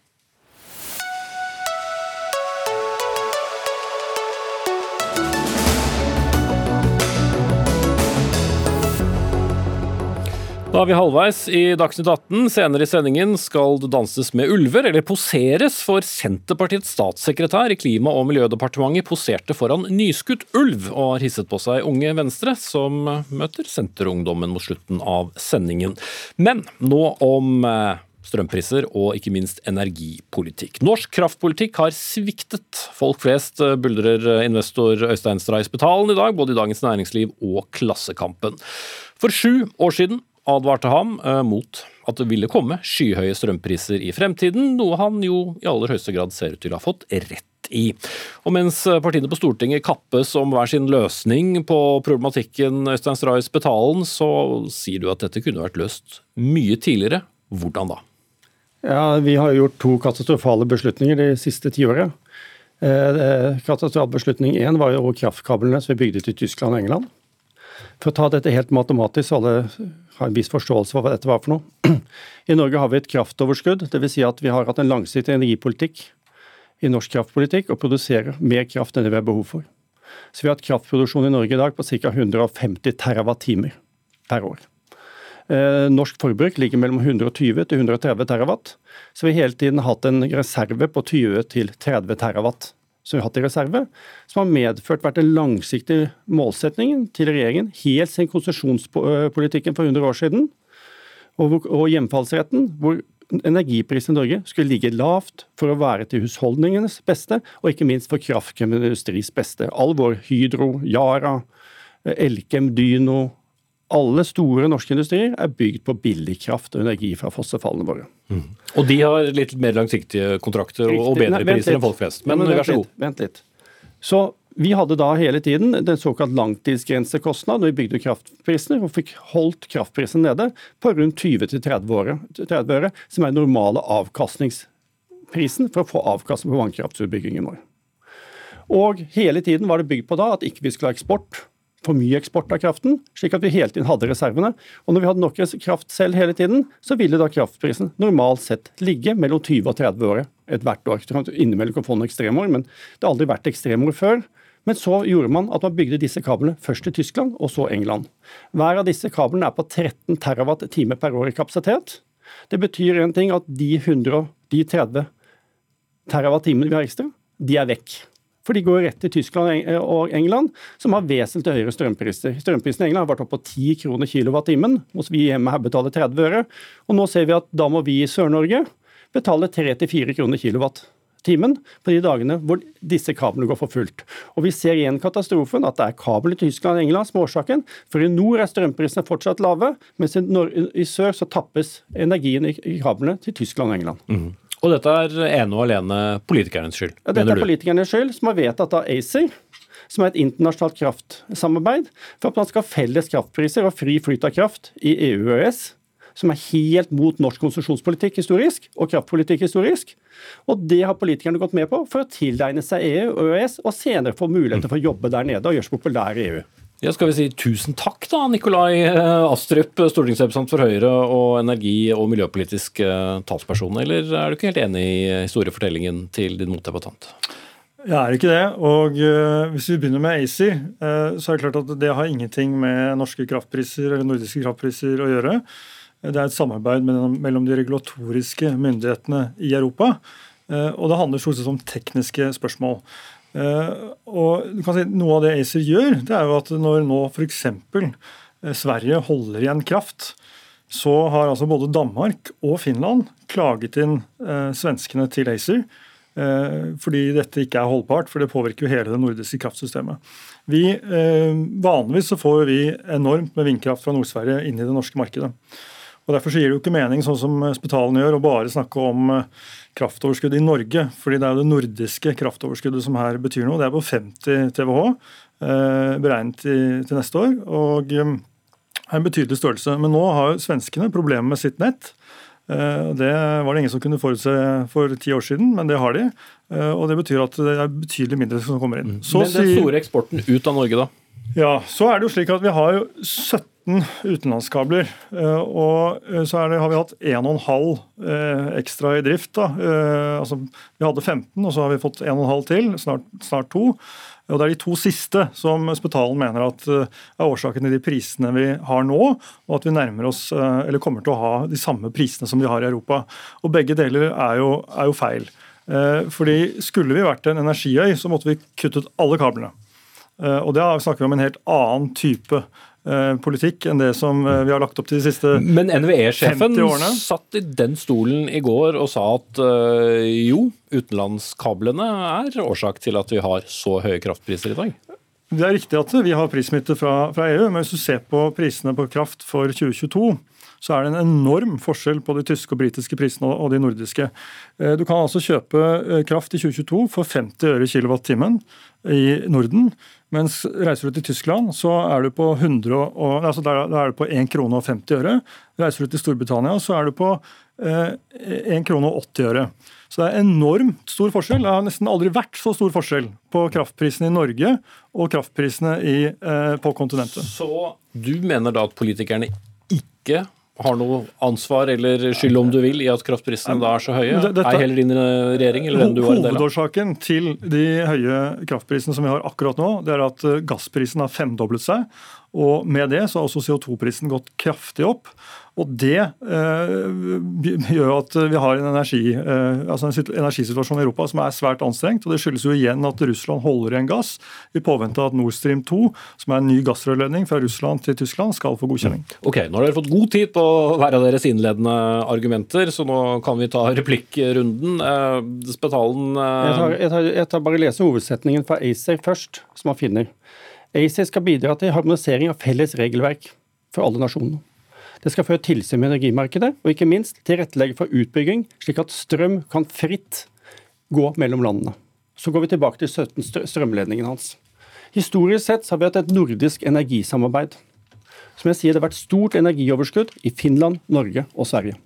Da er vi halvveis i Dagsnytt 18. Senere i sendingen skal det danses med ulver, eller poseres, for Senterpartiets statssekretær i Klima- og miljødepartementet poserte foran nyskutt ulv, og har hisset på seg Unge Venstre, som møter Senterungdommen mot slutten av sendingen. Men nå om eh, strømpriser og ikke minst energipolitikk. Norsk kraftpolitikk har sviktet. Folk flest eh, buldrer investor Øystein Stray Spetalen i dag, både i Dagens Næringsliv og Klassekampen. For sju år siden advarte ham eh, mot at det ville komme skyhøye strømpriser i fremtiden, noe han jo i aller høyeste grad ser ut til å ha fått rett i. Og mens partiene på Stortinget kappes om hver sin løsning på problematikken Øystein Stray Spetalen, så sier du at dette kunne vært løst mye tidligere. Hvordan da? Ja, Vi har gjort to katastrofale beslutninger de siste tiåret. Eh, katastrofal beslutning én var jo kraftkablene som vi bygde til Tyskland og England. For å ta dette helt matematisk, så alle har en viss forståelse for hva dette var for noe. I Norge har vi et kraftoverskudd, dvs. Si at vi har hatt en langsiktig energipolitikk i norsk kraftpolitikk og produserer mer kraft enn det vi har behov for. Så vi har hatt kraftproduksjon i Norge i dag på ca. 150 TWh per år. Eh, norsk forbruk ligger mellom 120 til 130 terawatt, så vi har hele tiden hatt en reserve på 20 til 30 terawatt som vi har hatt i reserve, som har medført vært den langsiktige målsetningen til regjeringen helt siden konsesjonspolitikken for 100 år siden, og, og hjemfallsretten, hvor energiprisen i Norge skulle ligge lavt for å være til husholdningenes beste, og ikke minst for kraftkrevende industris beste. All vår Hydro, Yara, Elkem, Dyno, alle store norske industrier er bygd på billig kraft og energi fra fossefallene våre. Mm. Og de har litt mer langsiktige kontrakter Riktig. og bedre Nei, priser enn folk flest. Men, Men vær så god. Vent litt. Så vi hadde da hele tiden den såkalt langtidsgrensekostnad når vi bygde kraftprisene, og fikk holdt kraftprisen nede på rundt 20-30 øre, som er den normale avkastningsprisen for å få avkastning på vannkraftutbyggingen vår. Og hele tiden var det bygd på da at ikke vi skulle ha eksport for mye eksport av kraften, slik at vi hele tiden hadde reservene. Og når vi hadde nok kraft selv hele tiden, så ville da kraftprisen normalt sett ligge mellom 20 og 30 øre ethvert år. Innimellom kan få noen ekstremår, men det har aldri vært ekstremår før. Men så gjorde man at man bygde disse kablene først til Tyskland, og så England. Hver av disse kablene er på 13 terawatt-time per år i kapasitet. Det betyr én ting at de 100, de 30 terawatt-timene vi har ekstra, de er vekk. For de går rett til Tyskland og England, som har vesentlig høyere strømpriser. Strømprisen i England har vært opp på 10 kroner kilowattimen, mens vi hjemme her betaler 30 øre. Og nå ser vi at da må vi i Sør-Norge betale 3-4 kroner kilowattimen på de dagene hvor disse kablene går for fullt. Og vi ser igjen katastrofen, at det er kabel i Tyskland og England som er årsaken. For i nord er strømprisene fortsatt lave, mens i sør så tappes energien i kablene til Tyskland og England. Mm. Og dette er ene og alene politikernes skyld? Ja, dette er politikernes skyld, som har vedtatt av ACER, som er et internasjonalt kraftsamarbeid, for at man skal ha felles kraftpriser og fri flyt av kraft i EU og EØS, som er helt mot norsk konsesjonspolitikk historisk, og kraftpolitikk historisk. Og det har politikerne gått med på for å tilegne seg EU og EØS, og senere få muligheter for å jobbe der nede og gjøre seg populær i EU. Ja, skal vi si tusen takk da, Nikolai eh, Astrup, stortingsrepresentant for Høyre og energi- og miljøpolitisk eh, talsperson, eller er du ikke helt enig i historiefortellingen til din motdebattant? Jeg er ikke det. Og hvis vi begynner med ACER, så er det klart at det har ingenting med norske kraftpriser eller nordiske kraftpriser å gjøre. Det er et samarbeid mellom, de regulatoriske myndighetene i Europa. Og det handler stort sett om tekniske spørsmål. Eh, og du kan si Noe av det ACER gjør, det er jo at når nå f.eks. Eh, Sverige holder igjen kraft, så har altså både Danmark og Finland klaget inn eh, svenskene til ACER. Fordi dette ikke er holdbart, for det påvirker jo hele det nordiske kraftsystemet. Vi, vanligvis så får vi enormt med vindkraft fra Nord-Sverige inn i det norske markedet. Og Derfor så gir det jo ikke mening sånn som Spetalen gjør, å bare snakke om eh, kraftoverskudd i Norge. fordi det er jo det nordiske kraftoverskuddet som her betyr noe. Det er på 50 TWh eh, beregnet til, neste år. og eh, er en betydelig størrelse. Men nå har jo svenskene problemer med sitt nett. Eh, det var det ingen som kunne forutse for ti år siden, men det har de. Eh, og Det betyr at det er betydelig mindre som kommer inn. Mm. Så men den store eksporten ut av Norge, da? Ja, så er det jo slik at Vi har jo 17 utenlandskabler. Eh, og eh, så det, har vi hatt 1,5 eh, ekstra i drift. da. Altså, vi hadde 15, og så har vi fått 1,5 til, snart, snart to. Og Det er de to siste som Spetalen mener at er årsaken til de prisene vi har nå, og at vi nærmer oss, eller kommer til å ha de samme prisene som de har i Europa. Og Begge deler er jo, er jo feil. Fordi Skulle vi vært en energiøy, så måtte vi kuttet alle kablene. Og Da snakker vi om en helt annen type politikk enn det som eh, vi har lagt opp til de siste 50 årene. Men NVE-sjefen satt i den stolen i går og sa at uh, jo, utenlandskablene er årsak til at vi har så høye kraftpriser i dag. Det er riktig at vi har prissmitte fra, fra EU, men hvis du ser på prisene på kraft for 2022 så er det en enorm forskjell på de tyske og britiske prisene og de nordiske. Du kan altså kjøpe kraft i 2022 for 50 øre kilowattimen i Norden, mens reiser du til Tyskland, så er du på 100 og, altså på 1 krone og 50 øre. Reiser du til Storbritannia, så er du på eh, 1 krone og 80 øre. Så det er enormt stor forskjell. Det har nesten aldri vært så stor forskjell på kraftprisene i Norge og kraftprisene i, eh, på kontinentet. Så du mener da at politikerne ikke har noe ansvar eller skyld om du vil i at kraftprisene da er så høye? Dette, er heller din eh, regjering eller den du var en del av? Hovedårsaken til de høye kraftprisene som vi har akkurat nå, det er at eh, gassprisen har femdoblet seg. Og med det så har også CO2-prisen gått kraftig opp. Og det eh, gjør at vi har en, energi, eh, altså en energisituasjon i Europa som er svært anstrengt. og Det skyldes jo igjen at Russland holder igjen gass i påvente av at Nord Stream 2, som er en ny gassrørledning fra Russland til Tyskland, skal få godkjenning. Mm. Ok, Nå har dere fått god tid på hver av deres innledende argumenter, så nå kan vi ta replikkrunden. Eh, Spetalen eh... jeg, tar, jeg, tar, jeg tar bare lese hovedsetningen fra ACER først, som man finner. ACER skal bidra til harmonisering av felles regelverk for alle nasjonene. Det skal føre tilsyn med energimarkedet, og ikke minst tilrettelegge for utbygging, slik at strøm kan fritt gå mellom landene. Så går vi tilbake til 17 strømledningen hans. Historisk sett har vi hatt et nordisk energisamarbeid. Som jeg sier, Det har vært stort energioverskudd i Finland, Norge og Sverige.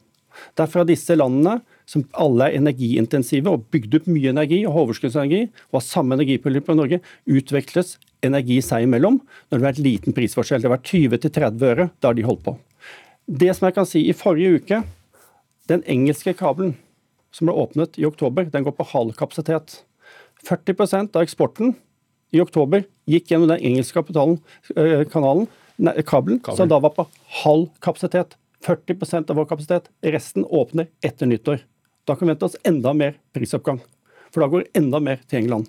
Derfor har disse landene, som alle er energiintensive og bygde opp mye energi og overskuddsenergi, og har samme energipolitikk på Norge, utveksles energi seg imellom når det har vært liten prisforskjell. Det har vært 20-30 øre da de holdt på. Det som jeg kan si, i forrige uke, den engelske kabelen som ble åpnet i oktober, den går på halv kapasitet. 40% av eksporten i oktober gikk gjennom den engelske kapitalen, eh, kanalen, nei, kabelen, Kabel. som da var på halv kapasitet. 40% av vår kapasitet. Resten åpner etter nyttår. Da kan vi vente oss enda mer prisoppgang. For da går enda mer til England.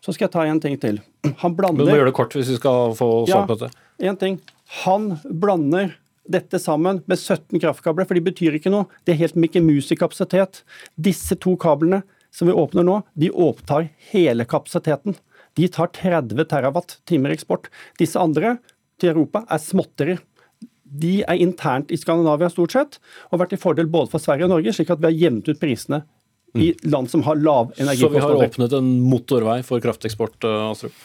Så skal jeg ta en ting til. Han blander Du må gjøre det kort hvis vi skal få svar på dette. Ja, en ting. Han blander dette sammen med 17 kraftkabler, for de betyr ikke noe. Det er helt Mickey Mouse-kapasitet. Disse to kablene som vi åpner nå, de opptar hele kapasiteten. De tar 30 terawatt-timer eksport. Disse andre til Europa er småtteri. De er internt i Skandinavia stort sett, og har vært til fordel både for Sverige og Norge, slik at vi har jevnet ut prisene i mm. land som har lav energikostnader. Så vi har åpnet en motorvei for krafteksport, eh, Astrup?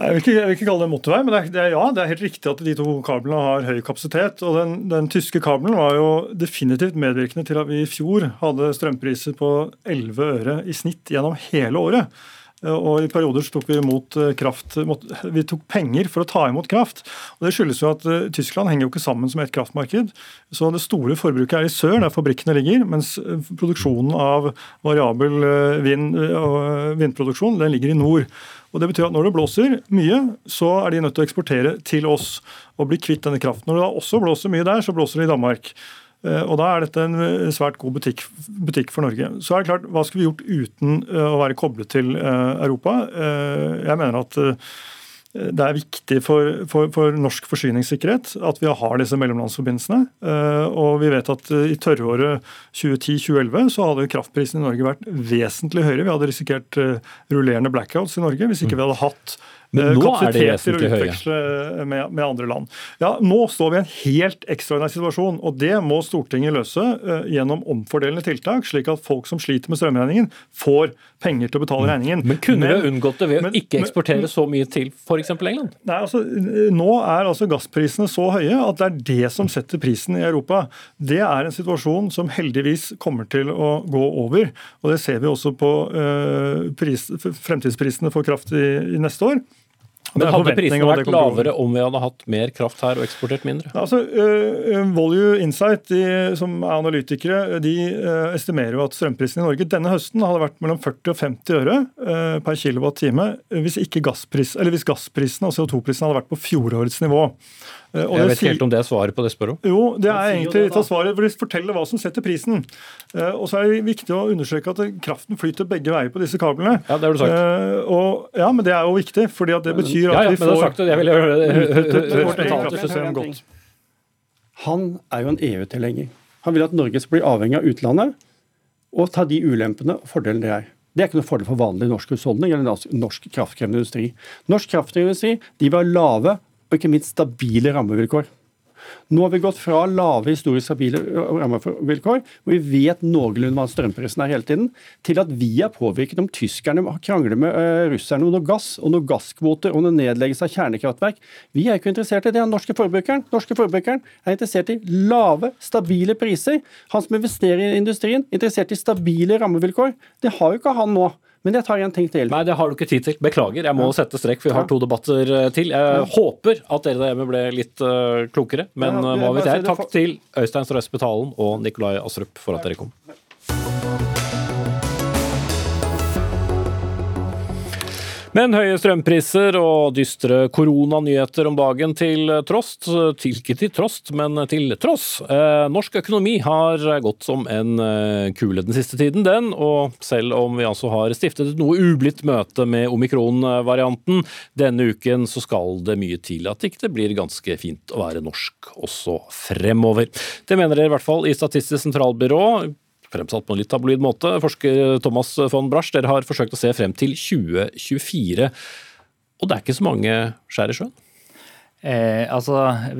Jeg vil, ikke, jeg vil ikke, kalle det motorvei, men det er, det er, ja, det er helt riktig at de to kablene har høy kapasitet. og Den, den tyske kabelen var jo definitivt medvirkende til at vi i fjor hadde strømpriser på 11 øre i snitt gjennom hele året. Og I perioder så tok vi imot eh, kraft, vi tok penger for å ta imot kraft. og Det skyldes jo at eh, Tyskland henger jo ikke sammen som et kraftmarked. Så Det store forbruket er i sør, der fabrikkene ligger, mens eh, produksjonen av variabel vind, vindproduksjon den ligger i nord. Og det betyr at Når det blåser mye, så er de nødt til å eksportere til oss og bli kvitt denne kraften. Når det da også blåser mye der, så blåser det i Danmark. Eh, og Da er dette en eh, svært god butikk, butikk, for Norge. Så er det klart, Hva skulle vi gjort uten eh, å være koblet til Europa? Jeg mener at det er viktig for, for, for, norsk forsyningssikkerhet at vi har disse mellomlandsforbindelsene. Og vi vet at i tørråret 2010-2011 så hadde kraftprisen i Norge vært vesentlig høyere. Vi hadde risikert rullerende blackouts i Norge hvis ikke vi hadde hatt men nå er det vesentlig høye. Med, med, andre land. Ja, Nå står vi i en helt ekstraordinær situasjon, og det må Stortinget løse uh, gjennom omfordelende tiltak, slik at folk som sliter med strømregningen, får penger til å betale mm. regningen. Men kunne vi unngått det ved å ikke eksportere men, så mye til f.eks. England? Nei, altså, Nå er altså gassprisene så høye at det er det som setter prisen i Europa. Det er en situasjon som heldigvis kommer til å gå over. og Det ser vi også på uh, pris, fremtidsprisene for kraft i, i neste år. Men hadde prisene vært lavere om vi hadde hatt mer kraft her og eksportert mindre? Altså, uh, Volue Insight, de, som er analytikere, de uh, estimerer jo at strømprisen i Norge denne høsten hadde vært mellom 40 og 50 øre uh, per kilowattime hvis, ikke gasspris, eller hvis gassprisen og CO2-prisen hadde vært på fjorårets nivå. Og jeg vet ikke helt om det er svaret på det spør om. Jo, det er egentlig litt av svaret. for De forteller hva som setter prisen. Eh, og så er det viktig å understreke at kraften flyter begge veier på disse kablene. Ja, det har du sagt. Eh, og, ja, men det er jo viktig, fordi at det betyr at ja, ja, vi får sagt. Jeg vil høre det. Han er jo en EU-tilhenger. Han vil at Norge skal bli avhengig av utlandet og ta de ulempene og fordelene det er. Det er ikke noe fordel for vanlig norsk husholdning eller norsk kraftkrevende industri. Norsk kraftkrevende industri de vil ha lave og ikke minst stabile rammevilkår. Nå har vi gått fra lave historisk stabile rammevilkår, hvor vi vet noenlunde hva strømprisen er hele tiden, til at vi er påvirket om tyskerne krangler med uh, russerne om noe gass og noe gasskvoter og noe nedleggelse av kjernekraftverk. Vi er ikke interessert i det. Den norske forbrukeren norske forbrukeren er interessert i lave, stabile priser. Han som investerer i industrien, interessert i stabile rammevilkår. Det har jo ikke han nå. Men jeg tar en ting til. Nei, det har du ikke tid til. Beklager, jeg må ja. sette strekk, for vi har to debatter eh, til. Jeg ja. håper at dere der hjemme ble litt uh, klokere, men ja, hva vet jeg. Takk til Øystein Strøs Betalen og Nikolai Astrup for at dere kom. Men høye strømpriser og dystre koronanyheter om dagen til trost, til, ikke til trost, men til tross. Eh, norsk økonomi har gått som en eh, kule den siste tiden, den. Og selv om vi altså har stiftet et noe ublidt møte med omikron-varianten denne uken, så skal det mye til at det ikke blir ganske fint å være norsk også fremover. Det mener dere i hvert fall i Statistisk sentralbyrå fremsatt på en litt tabloid måte. Forsker Thomas von Brasch, dere har forsøkt å se frem til 2024. Og det er ikke så mange skjær i sjøen? Eh, altså,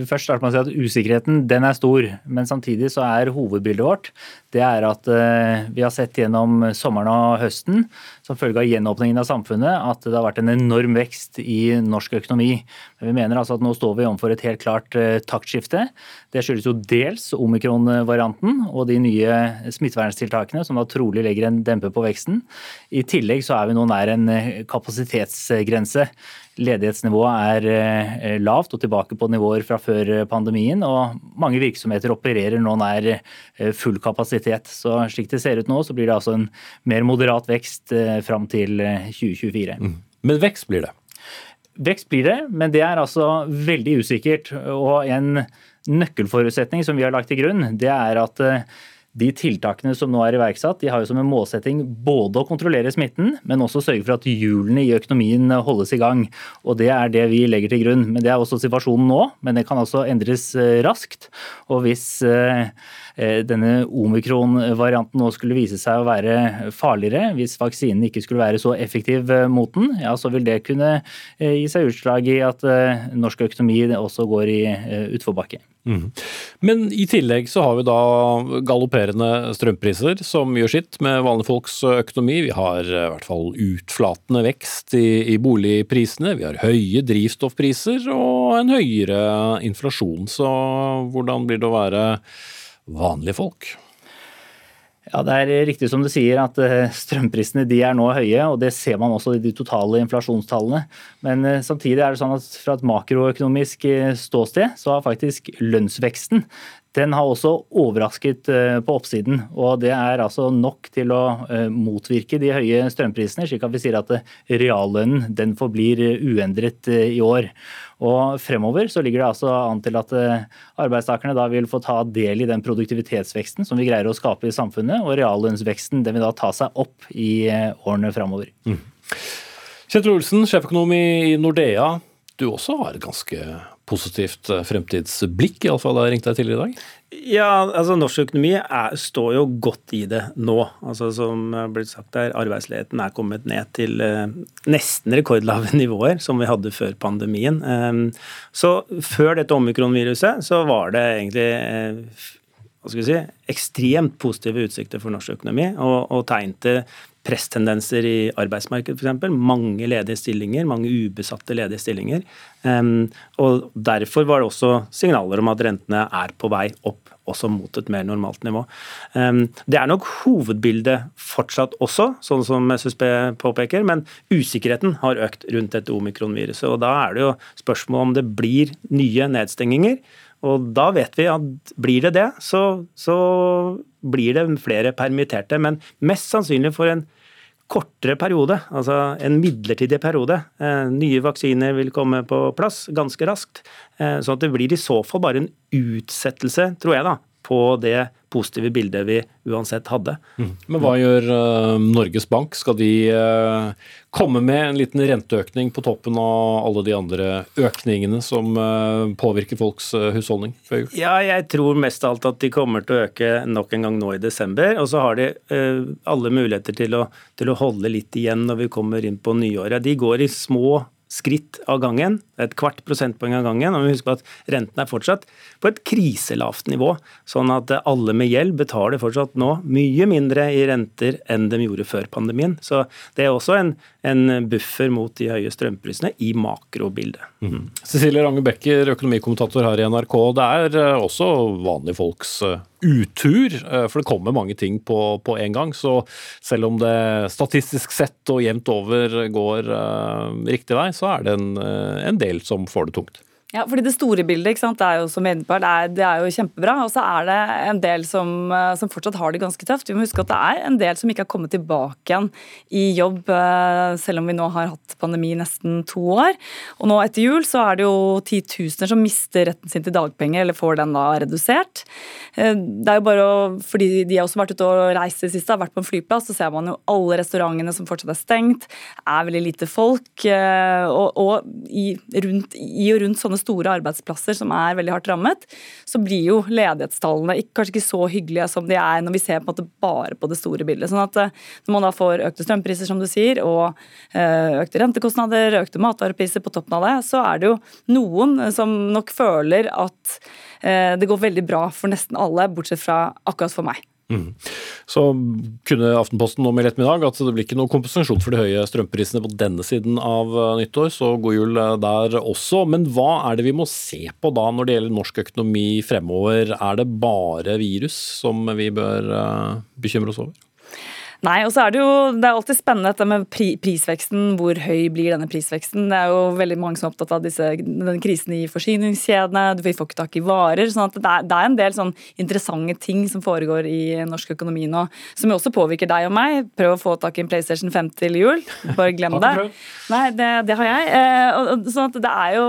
først starter med å si at Usikkerheten den er stor, men samtidig så er hovedbildet vårt det er at eh, vi har sett gjennom sommeren og høsten som følge av gjenåpningen av samfunnet at det har vært en enorm vekst i norsk økonomi. Men vi mener altså at nå står vi overfor et helt klart eh, taktskifte. Det skyldes jo dels omikron-varianten og de nye smitteverntiltakene som da trolig legger en dempe på veksten. I tillegg så er vi nå nær en eh, kapasitetsgrense. Ledighetsnivået er eh, lavt og tilbake på nivåer fra før pandemien, og mange virksomheter opererer nå nær eh, full kapasitet. Så slik det ser ut nå, så blir det altså en mer moderat vekst eh, fram til 2024. Mm. Men vekst blir det? Vekst blir det, men det er altså veldig usikkert. Og en nøkkelforutsetning som vi har lagt til grunn, det er at de tiltakene som nå er iverksatt, de har jo som en målsetting både å kontrollere smitten, men også sørge for at hjulene i økonomien holdes i gang. Og Det er det vi legger til grunn. Men Det er også situasjonen nå, men det kan også endres eh, raskt. Og hvis Eh, denne omikron-varianten nå skulle vise seg å være farligere, hvis vaksinen ikke skulle være så effektiv eh, mot den, ja, så vil det kunne eh, gi seg utslag i at norsk økonomi også går i utforbakke. Mm. Men i tillegg så har vi da galopperende strømpriser som gjør sitt med vanlige folks økonomi. Vi har i hvert fall utflatende vekst i, i boligprisene. Vi har høye drivstoffpriser og en høyere inflasjon. Så hvordan blir det å være vanlige folk? Ja, Det er riktig som du sier at eh, strømprisene de er nå høye, og det ser man også i de totale inflasjonstallene. Men eh, samtidig er det sånn at fra et makroøkonomisk eh, ståsted så har faktisk lønnsveksten den har også overrasket på oppsiden. og Det er altså nok til å motvirke de høye strømprisene, slik at vi sier at reallønnen den forblir uendret i år. Og fremover så ligger det altså an til at eh, arbeidstakerne da vil få ta del i den produktivitetsveksten som vi greier å skape i samfunnet, og reallønnsveksten den vil da ta seg opp i eh, årene fremover. Mm. Kjetil Olsen, sjeføkonom i Nordea. Du også har et ganske positivt eh, fremtidsblikk, iallfall da jeg ringte deg tidligere i dag? Ja, altså norsk økonomi er, står jo godt i det nå. Altså Som har blitt sagt der, arbeidsledigheten er kommet ned til eh, nesten rekordlave nivåer som vi hadde før pandemien. Eh, så før dette omikronviruset så var det egentlig eh, hva skal vi si, ekstremt positive utsikter for norsk økonomi, og, og tegn til presstendenser i arbeidsmarkedet f.eks. Mange ledige stillinger, mange ubesatte ledige stillinger. Og Derfor var det også signaler om at rentene er på vei opp, også mot et mer normalt nivå. Det er nok hovedbildet fortsatt også, sånn som SSB påpeker, men usikkerheten har økt rundt dette omikronviruset. og Da er det jo spørsmål om det blir nye nedstenginger. Og da vet vi at blir det det, så, så blir det flere permitterte. Men mest sannsynlig for en kortere periode, altså en midlertidig periode. Eh, nye vaksiner vil komme på plass ganske raskt. Eh, så at det blir i så fall bare en utsettelse, tror jeg, da, på det positive bildet vi uansett hadde. Mm. Men hva gjør uh, Norges Bank? Skal de uh, komme med en liten renteøkning på toppen av alle de andre økningene som uh, påvirker folks husholdning før jul? Ja, jeg tror mest av alt at de kommer til å øke nok en gang nå i desember. Og så har de alle muligheter til å, til å holde litt igjen når vi kommer inn på nyåret. De går i små skritt av gangen, et kvart prosentpoeng av gangen. og vi husker at Renten er fortsatt på et kriselavt nivå, sånn at alle med gjeld betaler fortsatt nå mye mindre i renter enn de gjorde før pandemien. Så Det er også en, en buffer mot de høye strømprisene i makrobildet. Mm. Cecilie Range Becker, økonomikommentator her i NRK. Det er eh, også vanlige folks eh, utur, eh, for det kommer mange ting på, på en gang. Så selv om det statistisk sett og jevnt over går uh, riktig vei, så er det en, en del som får det tungt. Ja, fordi Det store bildet ikke sant, det er jo som det er, det er jo kjempebra. Og så er det en del som, eh, som, fortsatt har det ganske tøft. Vi må huske at det er en del som ikke har kommet tilbake igjen i jobb, eh, selv om vi nå har hatt pandemi nesten to år. Og nå etter jul så er det jo titusener som mister retten sin til dagpenger, eller får den da redusert. Eh, det er jo bare fordi De har også vært ute og reist i siste, har vært på en flyplass, så ser man jo alle restaurantene som fortsatt er stengt. er veldig lite folk. Og, og i, rundt, i og rundt sånne store arbeidsplasser som er veldig hardt rammet, så blir jo ledighetstallene kanskje ikke så hyggelige som de er når vi ser på en måte bare på det store bildet. Sånn at eh, Når man da får økte strømpriser, som du sier, og eh, økte rentekostnader, økte matvarepriser på toppen av det, så er det jo noen som nok føler at eh, det går veldig bra for nesten alle, bortsett fra akkurat for meg. Mm. Så kunne Aftenposten nå melde ettermiddag at det blir ikke noe kompensasjon for de høye strømprisene på denne siden av eh, nyttår, så god jul eh, der også. Men hva er det vi må se på da når det gjelder norsk økonomi fremover? Er det bare virus som vi bør eh, bekymre oss over? Nei, og så er det jo det er alltid spennende dette med pri, prisveksten. Hvor høy blir denne prisveksten? Det er jo veldig mange som er opptatt av disse, denne krisen i forsyningskjedene. Du får ikke tak i varer. sånn at det er, det er, en del sånn interessante ting som foregår i norsk økonomi nå, som jo også påvirker deg og meg. Prøv å få tak i en PlayStation 5 til jul. Bare glem det. Nei, det, det har jeg. Eh, sånn at det er jo,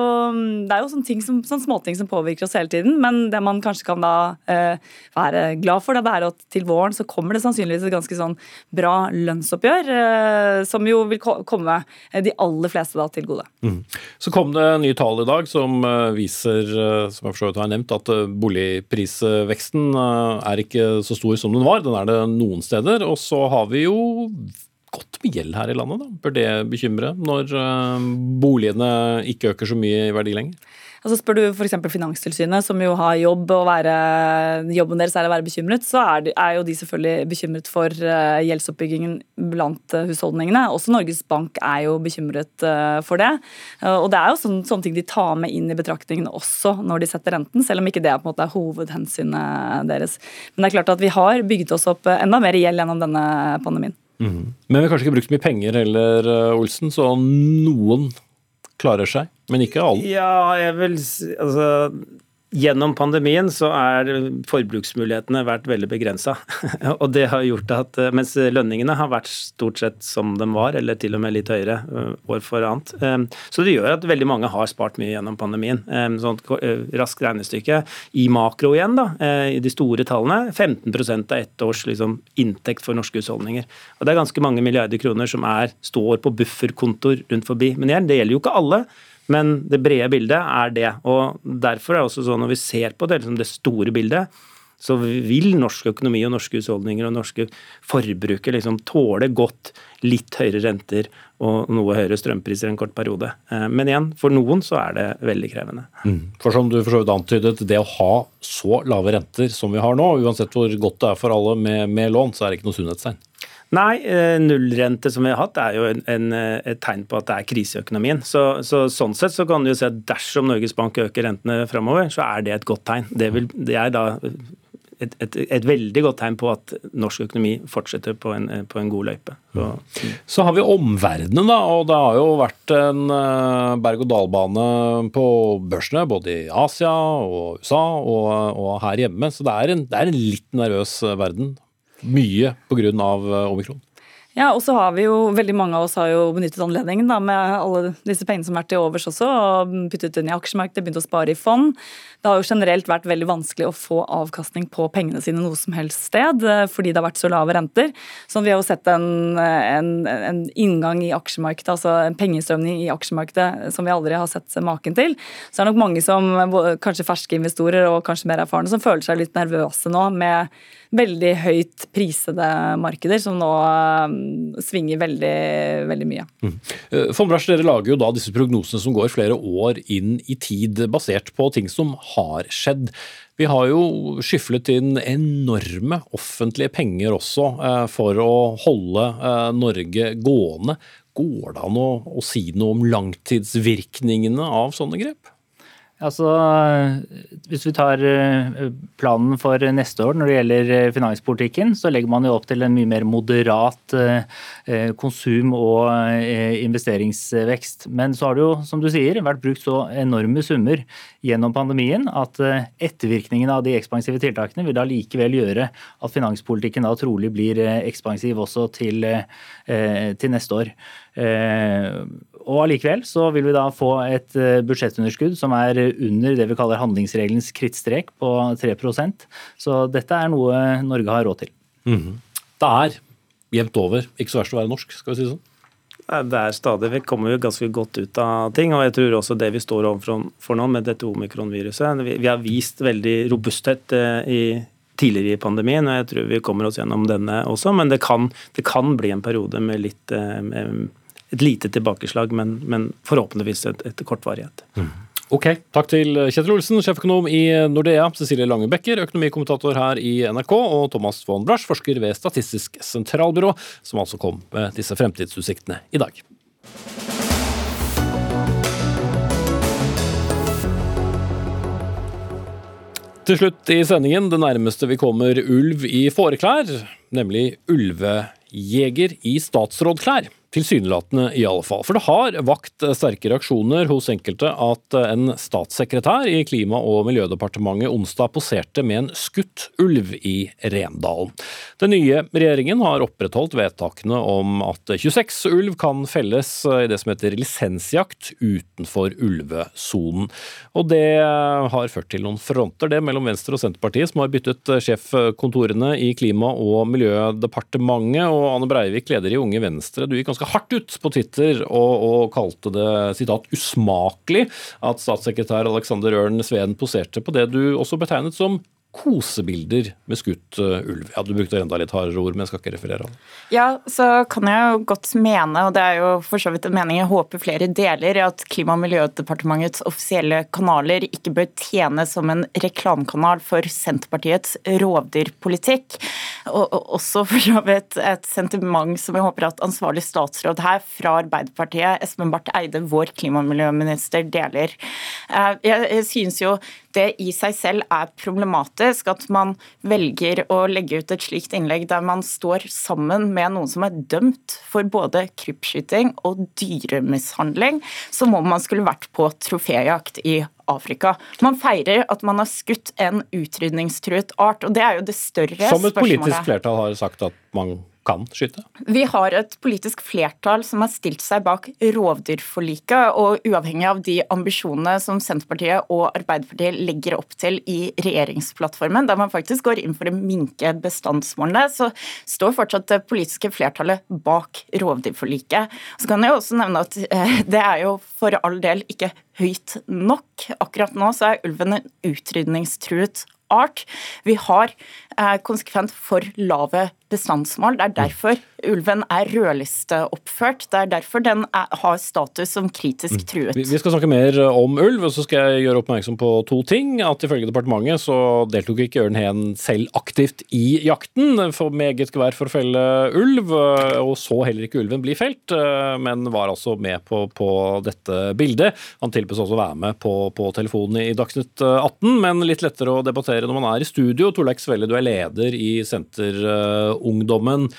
det er jo sånne, ting som, sånne småting som påvirker oss hele tiden. Men det man kanskje kan da eh, være glad for, det er at til våren så kommer det sannsynligvis et ganske sånn bra lønnsoppgjør, eh, som jo vil komme de aller fleste da til gode. Mm. Så kom det nye tall i dag som eh, viser, eh, som jeg for har nevnt, at boligprisveksten er ikke så stor som den var. Den er det noen steder. Og så har vi jo godt med gjeld her i landet. Da. Bør det bekymre når boligene ikke øker så mye i verdi lenger? Altså Spør du f.eks. Finanstilsynet, som jo har jobb og være, jobben deres er å være bekymret, så er, de, er jo de selvfølgelig bekymret for uh, gjeldsoppbyggingen blant uh, husholdningene. Også Norges Bank er jo bekymret uh, for det. og det er jo sånne, sånne, ting de tar med inn i betraktningen også når de setter renten, selv om ikke det er på en måte hovedhensynet deres. Men det er klart at vi har bygget oss opp enda mer gjeld gjennom denne pandemien. Mm. Men vi har kanskje ikke brukt så mye penger heller, Olsen, så noen klarer seg, men ikke alle? Ja, jeg vil altså Gjennom pandemien så er forbruksmulighetene vært veldig begrensa. at mens lønningene har vært stort sett som de var, eller til og med litt høyere øh, år for annet. Så det gjør at veldig mange har spart mye gjennom pandemien. Sånn raskt regnestykke i makro igjen, da, i de store tallene. 15 av ett års liksom, inntekt for norske husholdninger. Og det er ganske mange milliarder kroner som er, står på bufferkontoer rundt forbi. Men igjen, det gjelder jo ikke alle. Men det brede bildet er det. og Derfor er det også sånn når vi ser på det, liksom det store bildet, så vil norsk økonomi og norske husholdninger og norske forbrukere liksom tåle godt litt høyere renter og noe høyere strømpriser en kort periode. Eh, men igjen, for noen så er det veldig krevende. Mm. For som du for så vidt antydet, det å ha så lave renter som vi har nå, uansett hvor godt det er for alle med, med lån, så er det ikke noe sunnhetstegn. Nei, eh, nullrente som vi har hatt er jo en, en, et tegn på at det er krise. Så, så, sånn sett så kan du jo si at dersom Norges Bank øker rentene framover, så er det et godt tegn. Det, vil, det er da et, et, et, veldig godt tegn på at norsk økonomi fortsetter på en, på en god løype. Så, så, har vi omverdenen, da. Og det har jo vært en eh, berg-og-dal-bane på børsene både i Asia og USA og, og her hjemme. Så det er, en, det er en litt nervøs verden. Mye pga. Eh, omikron. Ja, og så har vi jo, veldig Mange av oss har jo benyttet anledningen da, med alle disse pengene som vært til overs også, og puttet inn i aksjemarkedet, begynt å spare i fond. Det har jo generelt vært veldig vanskelig å få avkastning på pengene sine noe som helst sted, eh, fordi det har vært så lave renter. Så vi har jo sett en, en, en inngang i aksjemarkedet, altså en pengestrømning i aksjemarkedet som vi aldri har sett maken til. Så det er nok mange som, kanskje ferske investorer og kanskje mer erfarne, som føler seg litt nervøse nå med veldig høyt prisede markeder som nå svinger veldig, veldig mye. Mm. Fondbransjen, dere lager jo da disse prognosene som går flere år inn i tid, basert på ting som har skjedd. Vi har jo skyflet inn enorme offentlige penger også eh, for å holde eh, Norge gående. Går det an å, å si noe om langtidsvirkningene av sånne grep? Altså, Hvis vi tar eh, planen for neste år når det gjelder eh, finanspolitikken, så legger man jo opp til en mye mer moderat eh, konsum- og investeringsvekst. Men så har det jo, som du sier, vært brukt så enorme summer gjennom pandemien at ettervirkningene av de ekspansive tiltakene vil da likevel gjøre at finanspolitikken da trolig blir ekspansiv også til, til neste år. Og allikevel så vil vi da få et eh, budsjettunderskudd som er under det vi kaller handlingsregelens krittstrek på 3% Så dette er noe Norge har råd til. Mm. Det er jevnt over ikke så verst å være norsk, skal vi si det sånn? Det er stadig, Vi kommer jo ganske godt ut av ting. og jeg tror også Det vi står overfor nå med dette omikronviruset Vi har vist veldig robusthet eh, i, tidligere i pandemien, og jeg tror vi kommer oss gjennom denne også. Men det kan, det kan bli en periode med litt eh, med et lite tilbakeslag, men, men forhåpentligvis et, et kortvarighet. Mm. Ok, Takk til Kjetil Olsen, sjeføkonom i Nordea, Cecilie Lange Bekker, økonomikommentator her i NRK, og Thomas von Brasch, forsker ved Statistisk sentralbyrå, som altså kom med disse fremtidsutsiktene i dag. Til slutt i sendingen det nærmeste vi kommer ulv i fåreklær, nemlig ulvejeger i statsrådklær. Tilsynelatende, i alle fall. For det har vakt sterke reaksjoner hos enkelte at en statssekretær i Klima- og miljødepartementet onsdag poserte med en skutt ulv i Rendalen. Den nye regjeringen har opprettholdt vedtakene om at 26 ulv kan felles i det som heter lisensjakt utenfor ulvesonen. Og det har ført til noen fronter, det mellom Venstre og Senterpartiet, som har byttet sjefkontorene i Klima- og miljødepartementet. Og Anne Breivik, leder i Unge Venstre, du gikk ganske ganske hardt ut på Twitter og, og kalte det sitat, usmakelig at statssekretær Alexander Ørn Sveen poserte på det du også betegnet som kosebilder med skutt uh, ulv. Ja, Du brukte enda litt hardere ord, men jeg skal ikke referere av det. Ja, så kan jeg jo godt mene, og det er jo for så vidt en mening jeg håper flere deler, at Klima- og miljødepartementets offisielle kanaler ikke bør tjene som en reklamekanal for Senterpartiets rovdyrpolitikk. Og, og også for så vidt et sentiment som jeg håper at ansvarlig statsråd her fra Arbeiderpartiet, Espen Barth Eide, vår klima- og miljøminister, deler. Eh, jeg, jeg synes jo det i seg selv er problematisk at man velger å legge ut et slikt innlegg der man står sammen med noen som er dømt for både krypskyting og dyremishandling, som om man skulle vært på troféjakt i Afrika. Man feirer at man har skutt en utrydningstruet art, og det er jo det større spørsmålet. Som et politisk flertall har sagt at man kan skyte? Vi har et politisk flertall som har stilt seg bak rovdyrforliket, og uavhengig av de ambisjonene som Senterpartiet og Arbeiderpartiet legger opp til i regjeringsplattformen, der man faktisk går inn for å minke bestandsmålene, så står fortsatt det politiske flertallet bak rovdyrforliket. Så kan jeg også nevne at eh, det er jo for all del ikke høyt nok. Akkurat nå så er ulven en utrydningstruet art. Vi har eh, konsekvent for lave bestandsmål. Det er derfor ulven er rødlisteoppført. Det er derfor den er, har status som kritisk truet. Vi skal snakke mer om ulv, og så skal jeg gjøre oppmerksom på to ting. At ifølge departementet så deltok ikke Ørn Heen selv aktivt i jakten for eget gevær for å felle ulv, og så heller ikke ulven bli felt, men var altså med på, på dette bildet. Han tilbød også å være med på, på telefonen i Dagsnytt 18, men litt lettere å debattere når man er i studio. Torleik Svelle, du er leder i Senterungdommen.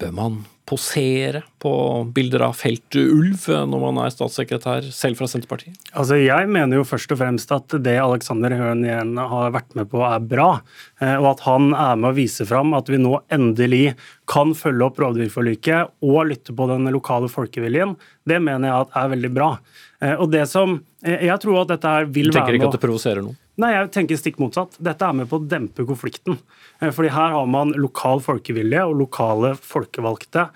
Bør man posere på bilder av feltulv når man er statssekretær, selv fra Senterpartiet? Altså, Jeg mener jo først og fremst at det Alexander Høen igjen har vært med på er bra. Eh, og at han er med å vise fram at vi nå endelig kan følge opp rovdyrforliket og lytte på den lokale folkeviljen. Det mener jeg at er veldig bra. Eh, og det som, eh, Jeg tror at dette her vil være med Du tenker ikke at det provoserer noen? Nei, jeg tenker stikk motsatt. Dette er med på å dempe konflikten. Fordi her har man lokal folkevilje og lokale folkevalgte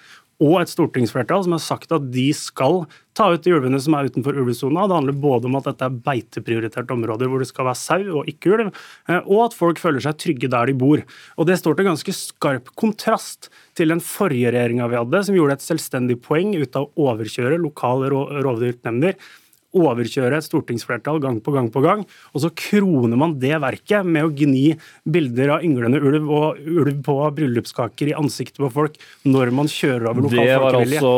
og et stortingsflertall som har sagt at de skal ta ut de ulvene som er utenfor ulvesona. Det handler både om at dette er beiteprioriterte områder hvor det skal være sau og ikke ulv, og at folk føler seg trygge der de bor. Og Det står til ganske skarp kontrast til den forrige regjeringa vi hadde, som gjorde et selvstendig poeng ut av å overkjøre lokale rovdyrnemnder overkjøre et stortingsflertall gang på gang på gang, og så kroner man det verket med å gni bilder av ynglende ulv og ulv på bryllupskaker i ansiktet på folk når man kjører over lokal. Det var altså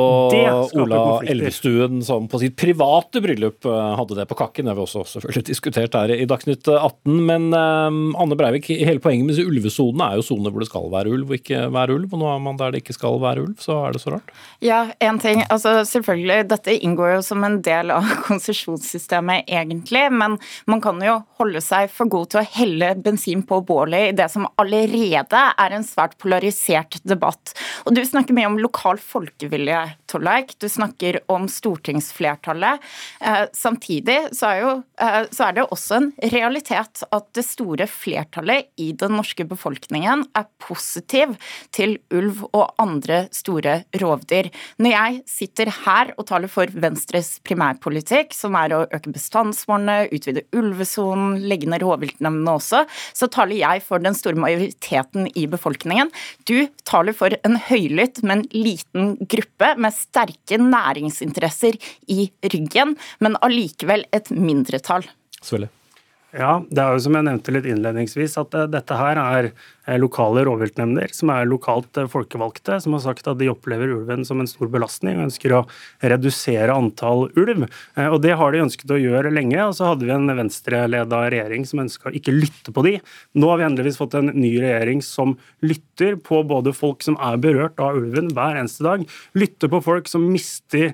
Ola Elvestuen som på sitt private bryllup eh, hadde det på kakken. Det har vi også selvfølgelig diskutert her i Dagsnytt 18. Men um, Anne Breivik, hele poenget med ulvesonene er jo soner hvor det skal være ulv og ikke være ulv. Og nå er man der det ikke skal være ulv, så er det så rart? Ja, én ting. Altså selvfølgelig, dette inngår jo som en del av konsesjonssystemet egentlig, men man kan jo holde seg for god til å helle bensin på bålet i det som allerede er en svært polarisert debatt. Og Du snakker mye om lokal folkevilje, Torleik. Du snakker om stortingsflertallet. Eh, samtidig så er, jo, eh, så er det også en realitet at det store flertallet i den norske befolkningen er positiv til ulv og andre store rovdyr. Når jeg sitter her og taler for Venstres primærpolitikk, som er å øke bestandsmålene, utvide ulvesonen, legge ned rovviltnemndene også, så taler jeg for den store majoriteten i befolkningen. Du taler for en høylytt, men liten gruppe med sterke næringsinteresser i ryggen, men allikevel et mindretall. Svelle. Ja, det er jo som jeg nevnte litt innledningsvis, at eh, dette her er eh, lokale rovviltnemnder som er lokalt eh, folkevalgte, som har sagt at de opplever ulven som en stor belastning og ønsker å redusere antall ulv. Og Det har de ønsket å gjøre lenge. og Så hadde vi en venstreleda regjering som ønska å ikke lytte på de. Nå har vi endeligvis fått en ny regjering som lytter på både folk som er berørt av ulven hver eneste dag, lytter på folk som mister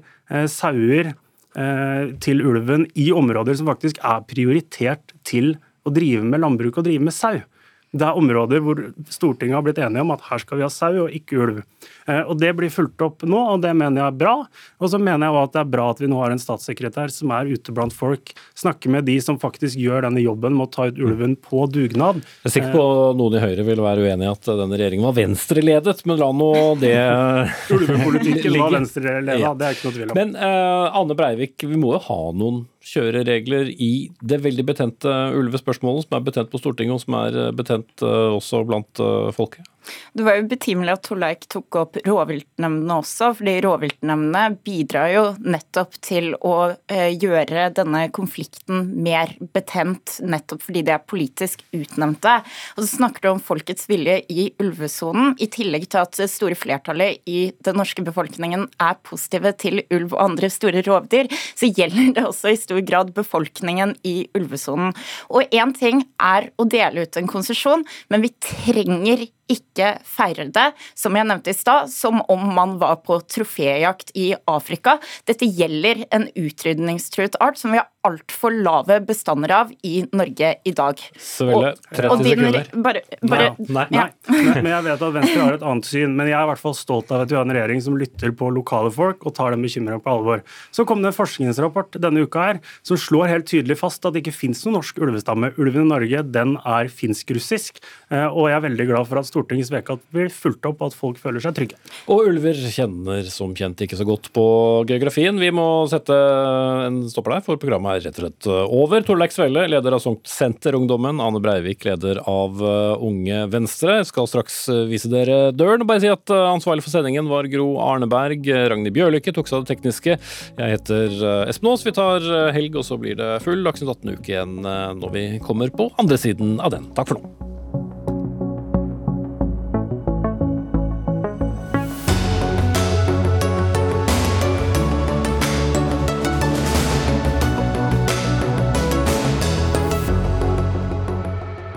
sauer til ulven i områder som faktisk er prioritert til å drive med landbruk og drive med sau. Det er områder hvor Stortinget har blitt enige om at her skal vi ha sau og ikke ulv. Eh, og Det blir fulgt opp nå, og det mener jeg er bra. Og så mener jeg også at det er bra at vi nå har en statssekretær som er ute blant folk, snakker med de som faktisk gjør denne jobben med å ta ut ulven på dugnad. Jeg er sikker på at noen i Høyre vil være uenig i at denne regjeringen var venstreledet, men la nå det Ulvepolitikken var venstreledet, ja. det er ikke noe tvil om. Men uh, Anne Breivik, vi må jo ha noen kjøreregler i det veldig betente ulvespørsmålet, som er betent på Stortinget, og som er eh, betent eh, også blant eh, folket? Det var jo betimelig at Torleik tok opp rovviltnemndene også, fordi rovviltnemndene bidrar jo nettopp til å gjøre denne konflikten mer betent, nettopp fordi de er politisk utnevnte. Og så snakker du om folkets vilje i ulvesonen, i tillegg til at det store flertallet i den norske befolkningen er positive til ulv og andre store rovdyr, så gjelder det også i stor stor grad befolkningen i ulvesonen. Og én ting er å dele ut en konsesjon, men vi trenger ikke feirer det, som jeg nevnte i stad, som om man var på troféjakt i Afrika. Dette gjelder en utrydningstruet art som vi har altfor lave bestander av i Norge i dag. Så vel, 30 sekunder. Bare, bare, nei, nei, nei. Men jeg vet at Venstre har et annet syn, men jeg er i hvert fall stolt av at vi har en regjering som lytter på lokale folk og tar dem bekymringa på alvor. Så kom det en forskningsrapport denne uka her som slår helt tydelig fast at det ikke finnes noen norsk ulvestamme. Ulven i Norge den er finsk-russisk, eh, og jeg er veldig glad for at Stortinget Stortingets vedtak blir fulgt opp, at folk føler seg trygge. Og ulver kjenner som kjent ikke så godt på geografien. Vi må sette en stopper der, for programmet er rett og slett over. Torleik Svelle, leder av Senterungdommen. Ane Breivik, leder av Unge Venstre. Jeg skal straks vise dere døren. og Bare si at ansvarlig for sendingen var Gro Arneberg. Ragnhild Bjørlykke tok seg av det tekniske. Jeg heter Espen Aas. Vi tar helg, og så blir det full Dagsnytt 18-uke igjen når vi kommer på andre siden av den. Takk for nå.